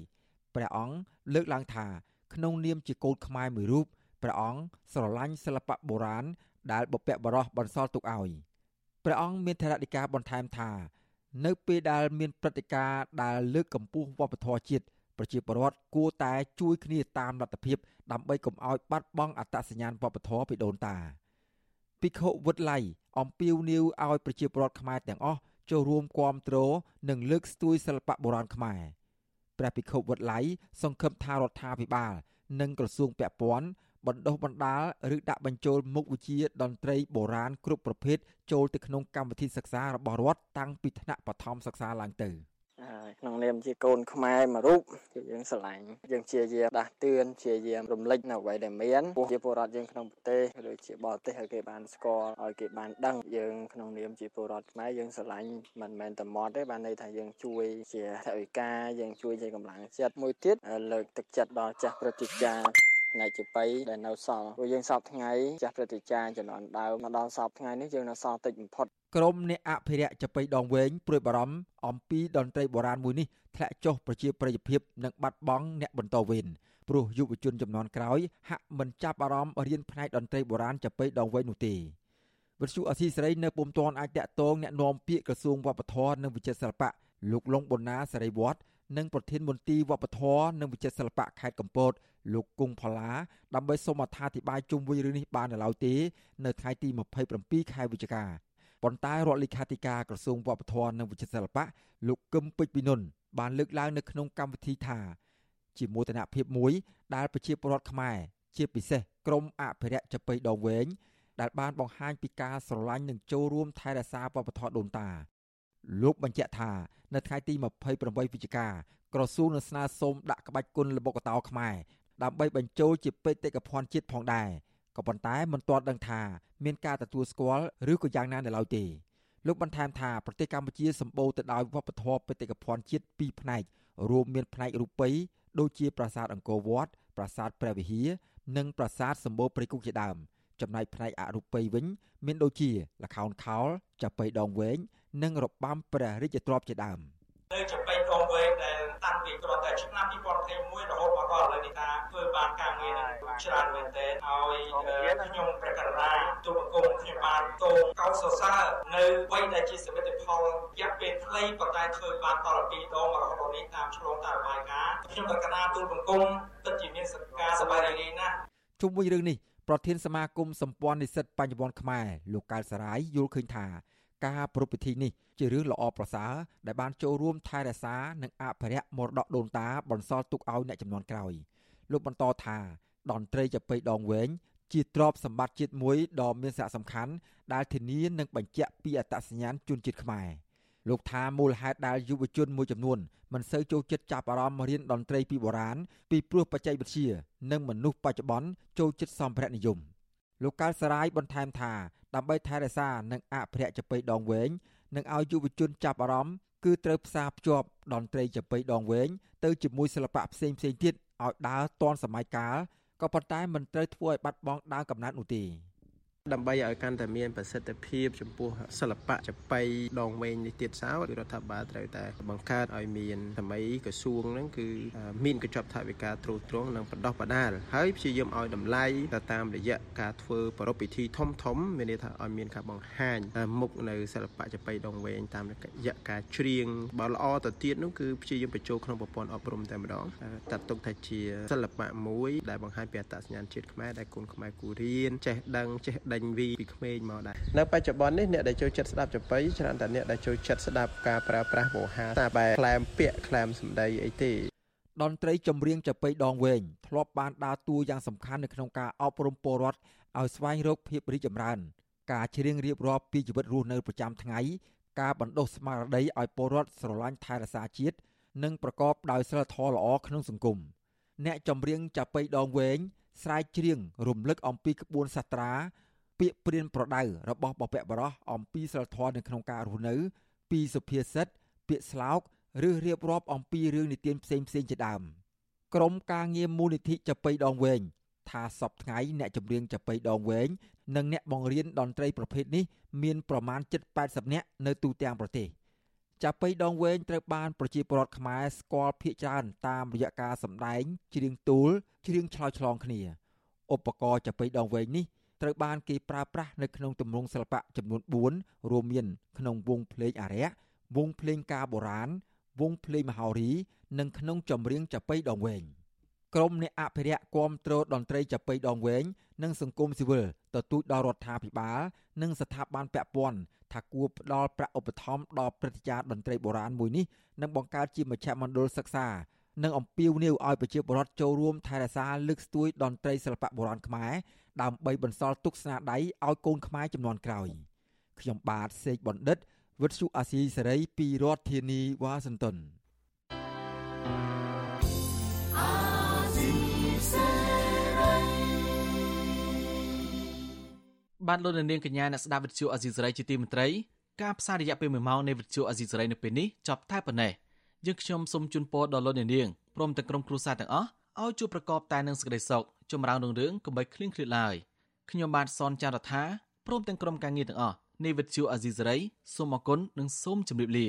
ព្រះអង្គលើកឡើងថា ក្នុងនាមជាកូនខ្មែរមួយរូបព្រះអង្គស្រឡាញ់សិល្បៈបុរាណដែលបព្វបុរសបន្សល់ទុកឲ្យព្រះអង្គមានថេរដីកាបន្ថែមថា នៅពេលដែលមានព្រឹត្តិការណ៍ដែលលើកកម្ពស់វប្បធម៌ជាតិប្រជាពលរដ្ឋគួរតែជួយគ្នាតាមលទ្ធភាពដើម្បីកុំឲ្យបាត់បង់អត្តសញ្ញាណវប្បធម៌ពីដូនតាភិក្ខុវុឌ្ឍឡៃអំពាវនាវឲ្យប្រជាពលរដ្ឋខ្មែរទាំងអស់ចូលរួមគាំទ្រនិងលើកស្ទួយសិល្បៈបុរាណខ្មែរ ព្រះភិក្ខុវុឌ្ឍឡៃសង្ឃឹមថារដ្ឋាភិបាល និងក្រសួងពាក់ព័ន្ធបណ្ដុះបណ្ដាលឬដាក់បញ្ចូលមុខវិជ្ជាតន្ត្រីបុរាណគ្រប់ប្រភេទចូលទៅក្នុងកម្មវិធីសិក្សារបស់រដ្ឋតាំងពីថ្នាក់បឋមសិក្សាឡើងទៅ។ ក្នុងនាមជាកូនខ្មែរមួយរូបគឺយើងស្រឡាញ់យើងជាយាមដាស់តឿនជាយាមរំលឹកនៅអ្វីដែលមានជាពលរដ្ឋយើងក្នុងប្រទេសឬជាបរទេសឲ្យគេបានស្គាល់ឲ្យគេបានដឹងយើងក្នុងនាមជាពលរដ្ឋខ្មែរយើងស្រឡាញ់មិនមែនតែមាត់ទេបានន័យថាយើងជួយជាថវិកាយើងជួយជាកម្លាំងចិត្តមួយទៀតលើកទឹកចិត្តដល់ចាស់ព្រឹទ្ធាចារ្យ ផ្នែកជាបៃដែលនៅសល់ព្រោះយើងសពថ្ងៃចាស់ព្រឹទ្ធាចារ្យចំនួនដើមមកដល់សពថ្ងៃនេះយើងនៅសល់តិចបំផុតក្រមអ្នកអភិរក្សចាប៉ីដងវែងព្រួយបារម្ភអំពីតន្ត្រីបុរាណមួយនេះធ្លាក់ចុះប្រជាប្រិយភាពនិងបាត់បង់អ្នកបន្តវេនព្រោះយុវជនចំនួនក្រោយហាក់មិនចាប់អារម្មណ៍រៀនផ្នែកតន្ត្រីបុរាណចាប៉ីដងវែងនោះទេវិទ្យុអសីសេរីនៅពុំទាន់អាចតាក់ទងអ្នកនាំពាក្យក្រសួងវប្បធម៌និងវិចិត្រសិល្បៈលោកលងប៊ុនណាសេរីវត្ត និងប្រធានមន្ទីរវប្បធម៌និងវិចិត្រសិល្បៈខេត្តកំពតលោកគង់ផល្លាដើម្បីសូមអត្ថាធិប្បាយជុំវិញរឿងនេះបាននៅឡើយទេនៅថ្ងៃទី27ខែវិច្ឆិកាប៉ុន្តែរដ្ឋលេខាធិការក្រសួងវប្បធម៌និងវិចិត្រសិល្បៈលោកកឹមពេជ្រពីនុនបានលើកឡើងនៅក្នុងកម្មវិធីថាជាមោទនភាពមួយដែលប្រជាពលរដ្ឋខ្មែរជាពិសេសក្រមអភិរក្សចាប៉ីដងវែងដែលបានបង្ហាញពីការស្រឡាញ់និងចូលរួមថែរក្សាវប្បធម៌ដូនតាលោកបញ្ជាក់ថា នៅថ្ងៃទី28វិច្ឆិកាក្រសួងនឹងស្នើសុំដាក់ក្បាច់គុណល្បុក្កតោខ្មែរដើម្បីបញ្ចូលជាបេតិកភណ្ឌជាតិផងដែរក៏ប៉ុន្តែមិនទាន់ដឹងថាមានការទទួលស្គាល់ឬក៏យ៉ាងណានៅឡើយទេលោកបន្ថែមថាប្រទេសកម្ពុជាសម្បូរទៅដោយវប្បធម៌បេតិកភណ្ឌជាតិពីរផ្នែករួមមានផ្នែករូបិយដូចជាប្រាសាទអង្គរវត្តប្រាសាទព្រះវិហារនិងប្រាសាទសម្បូរព្រៃគុកជាដើមចំណែកផ្នែកអរូបិយវិញមានដូចជាល្ខោនខោលចាប៉ីដងវែង និងរបាំព្រះរាជទ្រព្យជាដើមនៅចាប៉ីដងវែងដែលតាំងពីគ្រាន់តែឆ្នាំ2021រហូតមកដល់ឥឡូវនេះថាធ្វើបានការងារច្រើនមែនទែនហើយខ្ញុំព្រះករុណាទូបង្គំខ្ញុំបានកោកោសរសើរនៅវ័យដែលជាសមិទ្ធផលរយៈពេលខ្លីប៉ុន្តែធ្វើបានដល់2ដងរហូតដល់នេះតាមឆ្លងតាមរបាយការណ៍ខ្ញុំព្រះករុណាទូបង្គំពិតជាមានសការសប្បាយរីករាយណាស់ជុំវិញរឿងនេះប្រធានសមាគមសម្ព័ន្ធនិស្សិតបញ្ញវន្តខ្មែរលោកកៅសរាយយល់ឃើញថា ការប្រពៃពិធីនេះជារឿងល្អប្រសើរដែលបានចូលរួមថែរក្សានិងអភិរក្សមរតកដូនតាបន្សល់ទុកឲ្យអ្នកចំនួនក្រោយលោកបន្តថាតន្ត្រីចាប៉ីដងវែងជាទ្រព្យសម្បត្តិជាតិមួយដ៏មានសារៈសំខាន់ដែលធានានិងបញ្ជាក់ពីអត្តសញ្ញាណជនជាតិខ្មែរលោកថាមូលហេតុដែលយុវជនមួយចំនួនមិនសូវចូលចិត្តចាប់អារម្មណ៍រៀនតន្ត្រីពីបុរាណពីព្រោះបច្ចេកវិទ្យានិងមនុស្សបច្ចុប្បន្នចូលចិត្តសម្ភារៈនិយមលោកកៅសរាយបន្ថែមថា ដើម្បីថែរក្សានិងអភិរក្សចាប៉ីដងវែងនិងឲ្យយុវជនចាប់អារម្មណ៍គឺត្រូវផ្សារភ្ជាប់តន្ត្រីចាប៉ីដងវែងទៅជាមួយសិល្បៈផ្សេងផ្សេងទៀតឲ្យដើរទាន់សម័យកាលក៏ប៉ុន្តែមិនត្រូវធ្វើឲ្យបាត់បង់ដើមកំណើតនោះទេ ដើម្បីឲ្យកាន់តែមានប្រសិទ្ធភាពចំពោះសិល្បៈចបៃដងវែងនេះទៀតសោតរដ្ឋាភិបាលត្រូវតែបង្កើតឲ្យមានសម័យក្រសួងហ្នឹងគឺមានកញ្ចប់ថវិកាទ្រទ្រង់និងបណ្ដោះបណ្ដាលហើយព្យាយាមឲ្យតម្លៃទៅតាមរយៈការធ្វើប្រពៃពិធីធំធំមានន័យថាឲ្យមានការបង្ហាញមុខនៅសិល្បៈចបៃដងវែងតាមរយៈការច្រៀងបើល្អទៅទៀតនោះគឺព្យាយាមបញ្ចូលក្នុងប្រព័ន្ធអប់រំតែម្ដងតាត់ទុកថាជាសិល្បៈមួយដែលបង្ហាញពីអត្តសញ្ញាណជាតិខ្មែរដែលគុនខ្មែរគូរៀនចេះដឹងចេះដេញវីពីក្មេងមកដែរនៅបច្ចុប្បន្ននេះអ្នកដែលចូលចិត្តស្ដាប់ចបៃច្រើនតែអ្នកដែលចូលចិត្តស្ដាប់ការប្រើប្រាស់វោហារតែបែក្លែមពាក្យក្លែមសម្ដីអីទេតន្ត្រីចម្រៀងចបៃដងវែងធ្លាប់បានដើរតួយ៉ាងសំខាន់នៅក្នុងការអប់រំពលរដ្ឋឲ្យស្វែងរកភាពរីកចម្រើន ការច្រៀងរៀបរាប់ពីជីវិតរស់នៅប្រចាំថ្ងៃការបណ្ដុះស្មារតីឲ្យពលរដ្ឋស្រឡាញ់ថែរក្សាជាតិនិងប្រកបដោយសិលធម៌ល្អក្នុងសង្គមអ្នកចម្រៀងចាប៉ីដងវែងស្រែកច្រៀងរំលឹកអំពីក្បួនសាត្រា ពាក្យព្រានប្រដៅរបស់បព្វបរោះអំពីសិលធម៌នៅក្នុងការរស់នៅ ពីសុភាសិត ពាក្យស្លោកឬរៀបរាប់អំពីរឿងនិទានផ្សេងផ្សេងជាដើមក្រុមការងារមូលនិធិចាប៉ីដងវែងថាសពថ្ងៃអ្នកចម្រៀងចាប៉ីដងវែងនិងអ្នកបង្រៀនតន្ត្រីប្រភេទនេះមានប្រមាណ780នាក់នៅទូទាំងប្រទេសចាប៉ីដងវែងត្រូវបានប្រជាពលរដ្ឋខ្មែរស្គាល់ភាគច្រើនតាមរយៈការសម្ដែងច្រៀងទូលច្រៀងឆ្លើយឆ្លងគ្នាឧបករណ៍ចាប៉ីដងវែងនេះ ត្រូវបានគេប្រើប្រាស់នៅក្នុងទម្រង់សិល្បៈចំនួន4រួមមាន ក្នុងវង់ភ្លេងអារក្សវង់ភ្លេងការបុរាណវង់ភ្លេងមហោរី និងក្នុងចម្រៀងចាប៉ីដងវែងក្រមអ្នកអភិរក្សគាំទ្រតន្ត្រីចាប៉ីដងវែងនិងសង្គមស៊ីវិលទទូចដល់រដ្ឋាភិបាលនិងស្ថាប័នពាក់ព័ន្ធថាគួរផ្ដល់ប្រាក់ឧបត្ថម្ភដល់ព្រឹត្តិការណ៍តន្ត្រីបុរាណមួយនេះនិងបង្កើតជាមជ្ឈមណ្ឌលសិក្សានិងអំពាវនាវឲ្យប្រជាពលរដ្ឋចូលរួមថែរក្សាលើកស្ទួយតន្ត្រីសិល្បៈបុរាណខ្មែរ ដើម្បីបន្សល់ទុកស្នាដៃឲ្យកូនខ្មែរចំនួនក្រោយខ្ញុំបាទសេកបណ្ឌិតវិទ្យុអាស៊ីសេរីពីរដ្ឋធានីវ៉ាស៊ីនតោនបានលោកនាងកញ្ញាអ្នកស្ដាប់វិទ្យុអាស៊ីសេរីជាទីមេត្រីការផ្សាយរយៈពេល1ម៉ោងនៃវិទ្យុអាស៊ីសេរីនៅពេលនេះចប់តែប៉ុណ្ណេះយើងខ្ញុំសូមជូនពរដល់លោកនាងព្រមទាំងក្រុមគ្រួសារទាំងអស់ ឲ្យជួបប្រកបតែនឹងសេចក្តីសុខចម្រើនរុងរឿងកុំបីឃ្លៀងឃ្លាតឡើយខ្ញុំបាទសនចាររថាព្រមទាំងក្រុមការងារទាំងអស់នៃវិទ្យុអាស៊ីសេរីសូមអគុណនិងសូមជម្រាបលា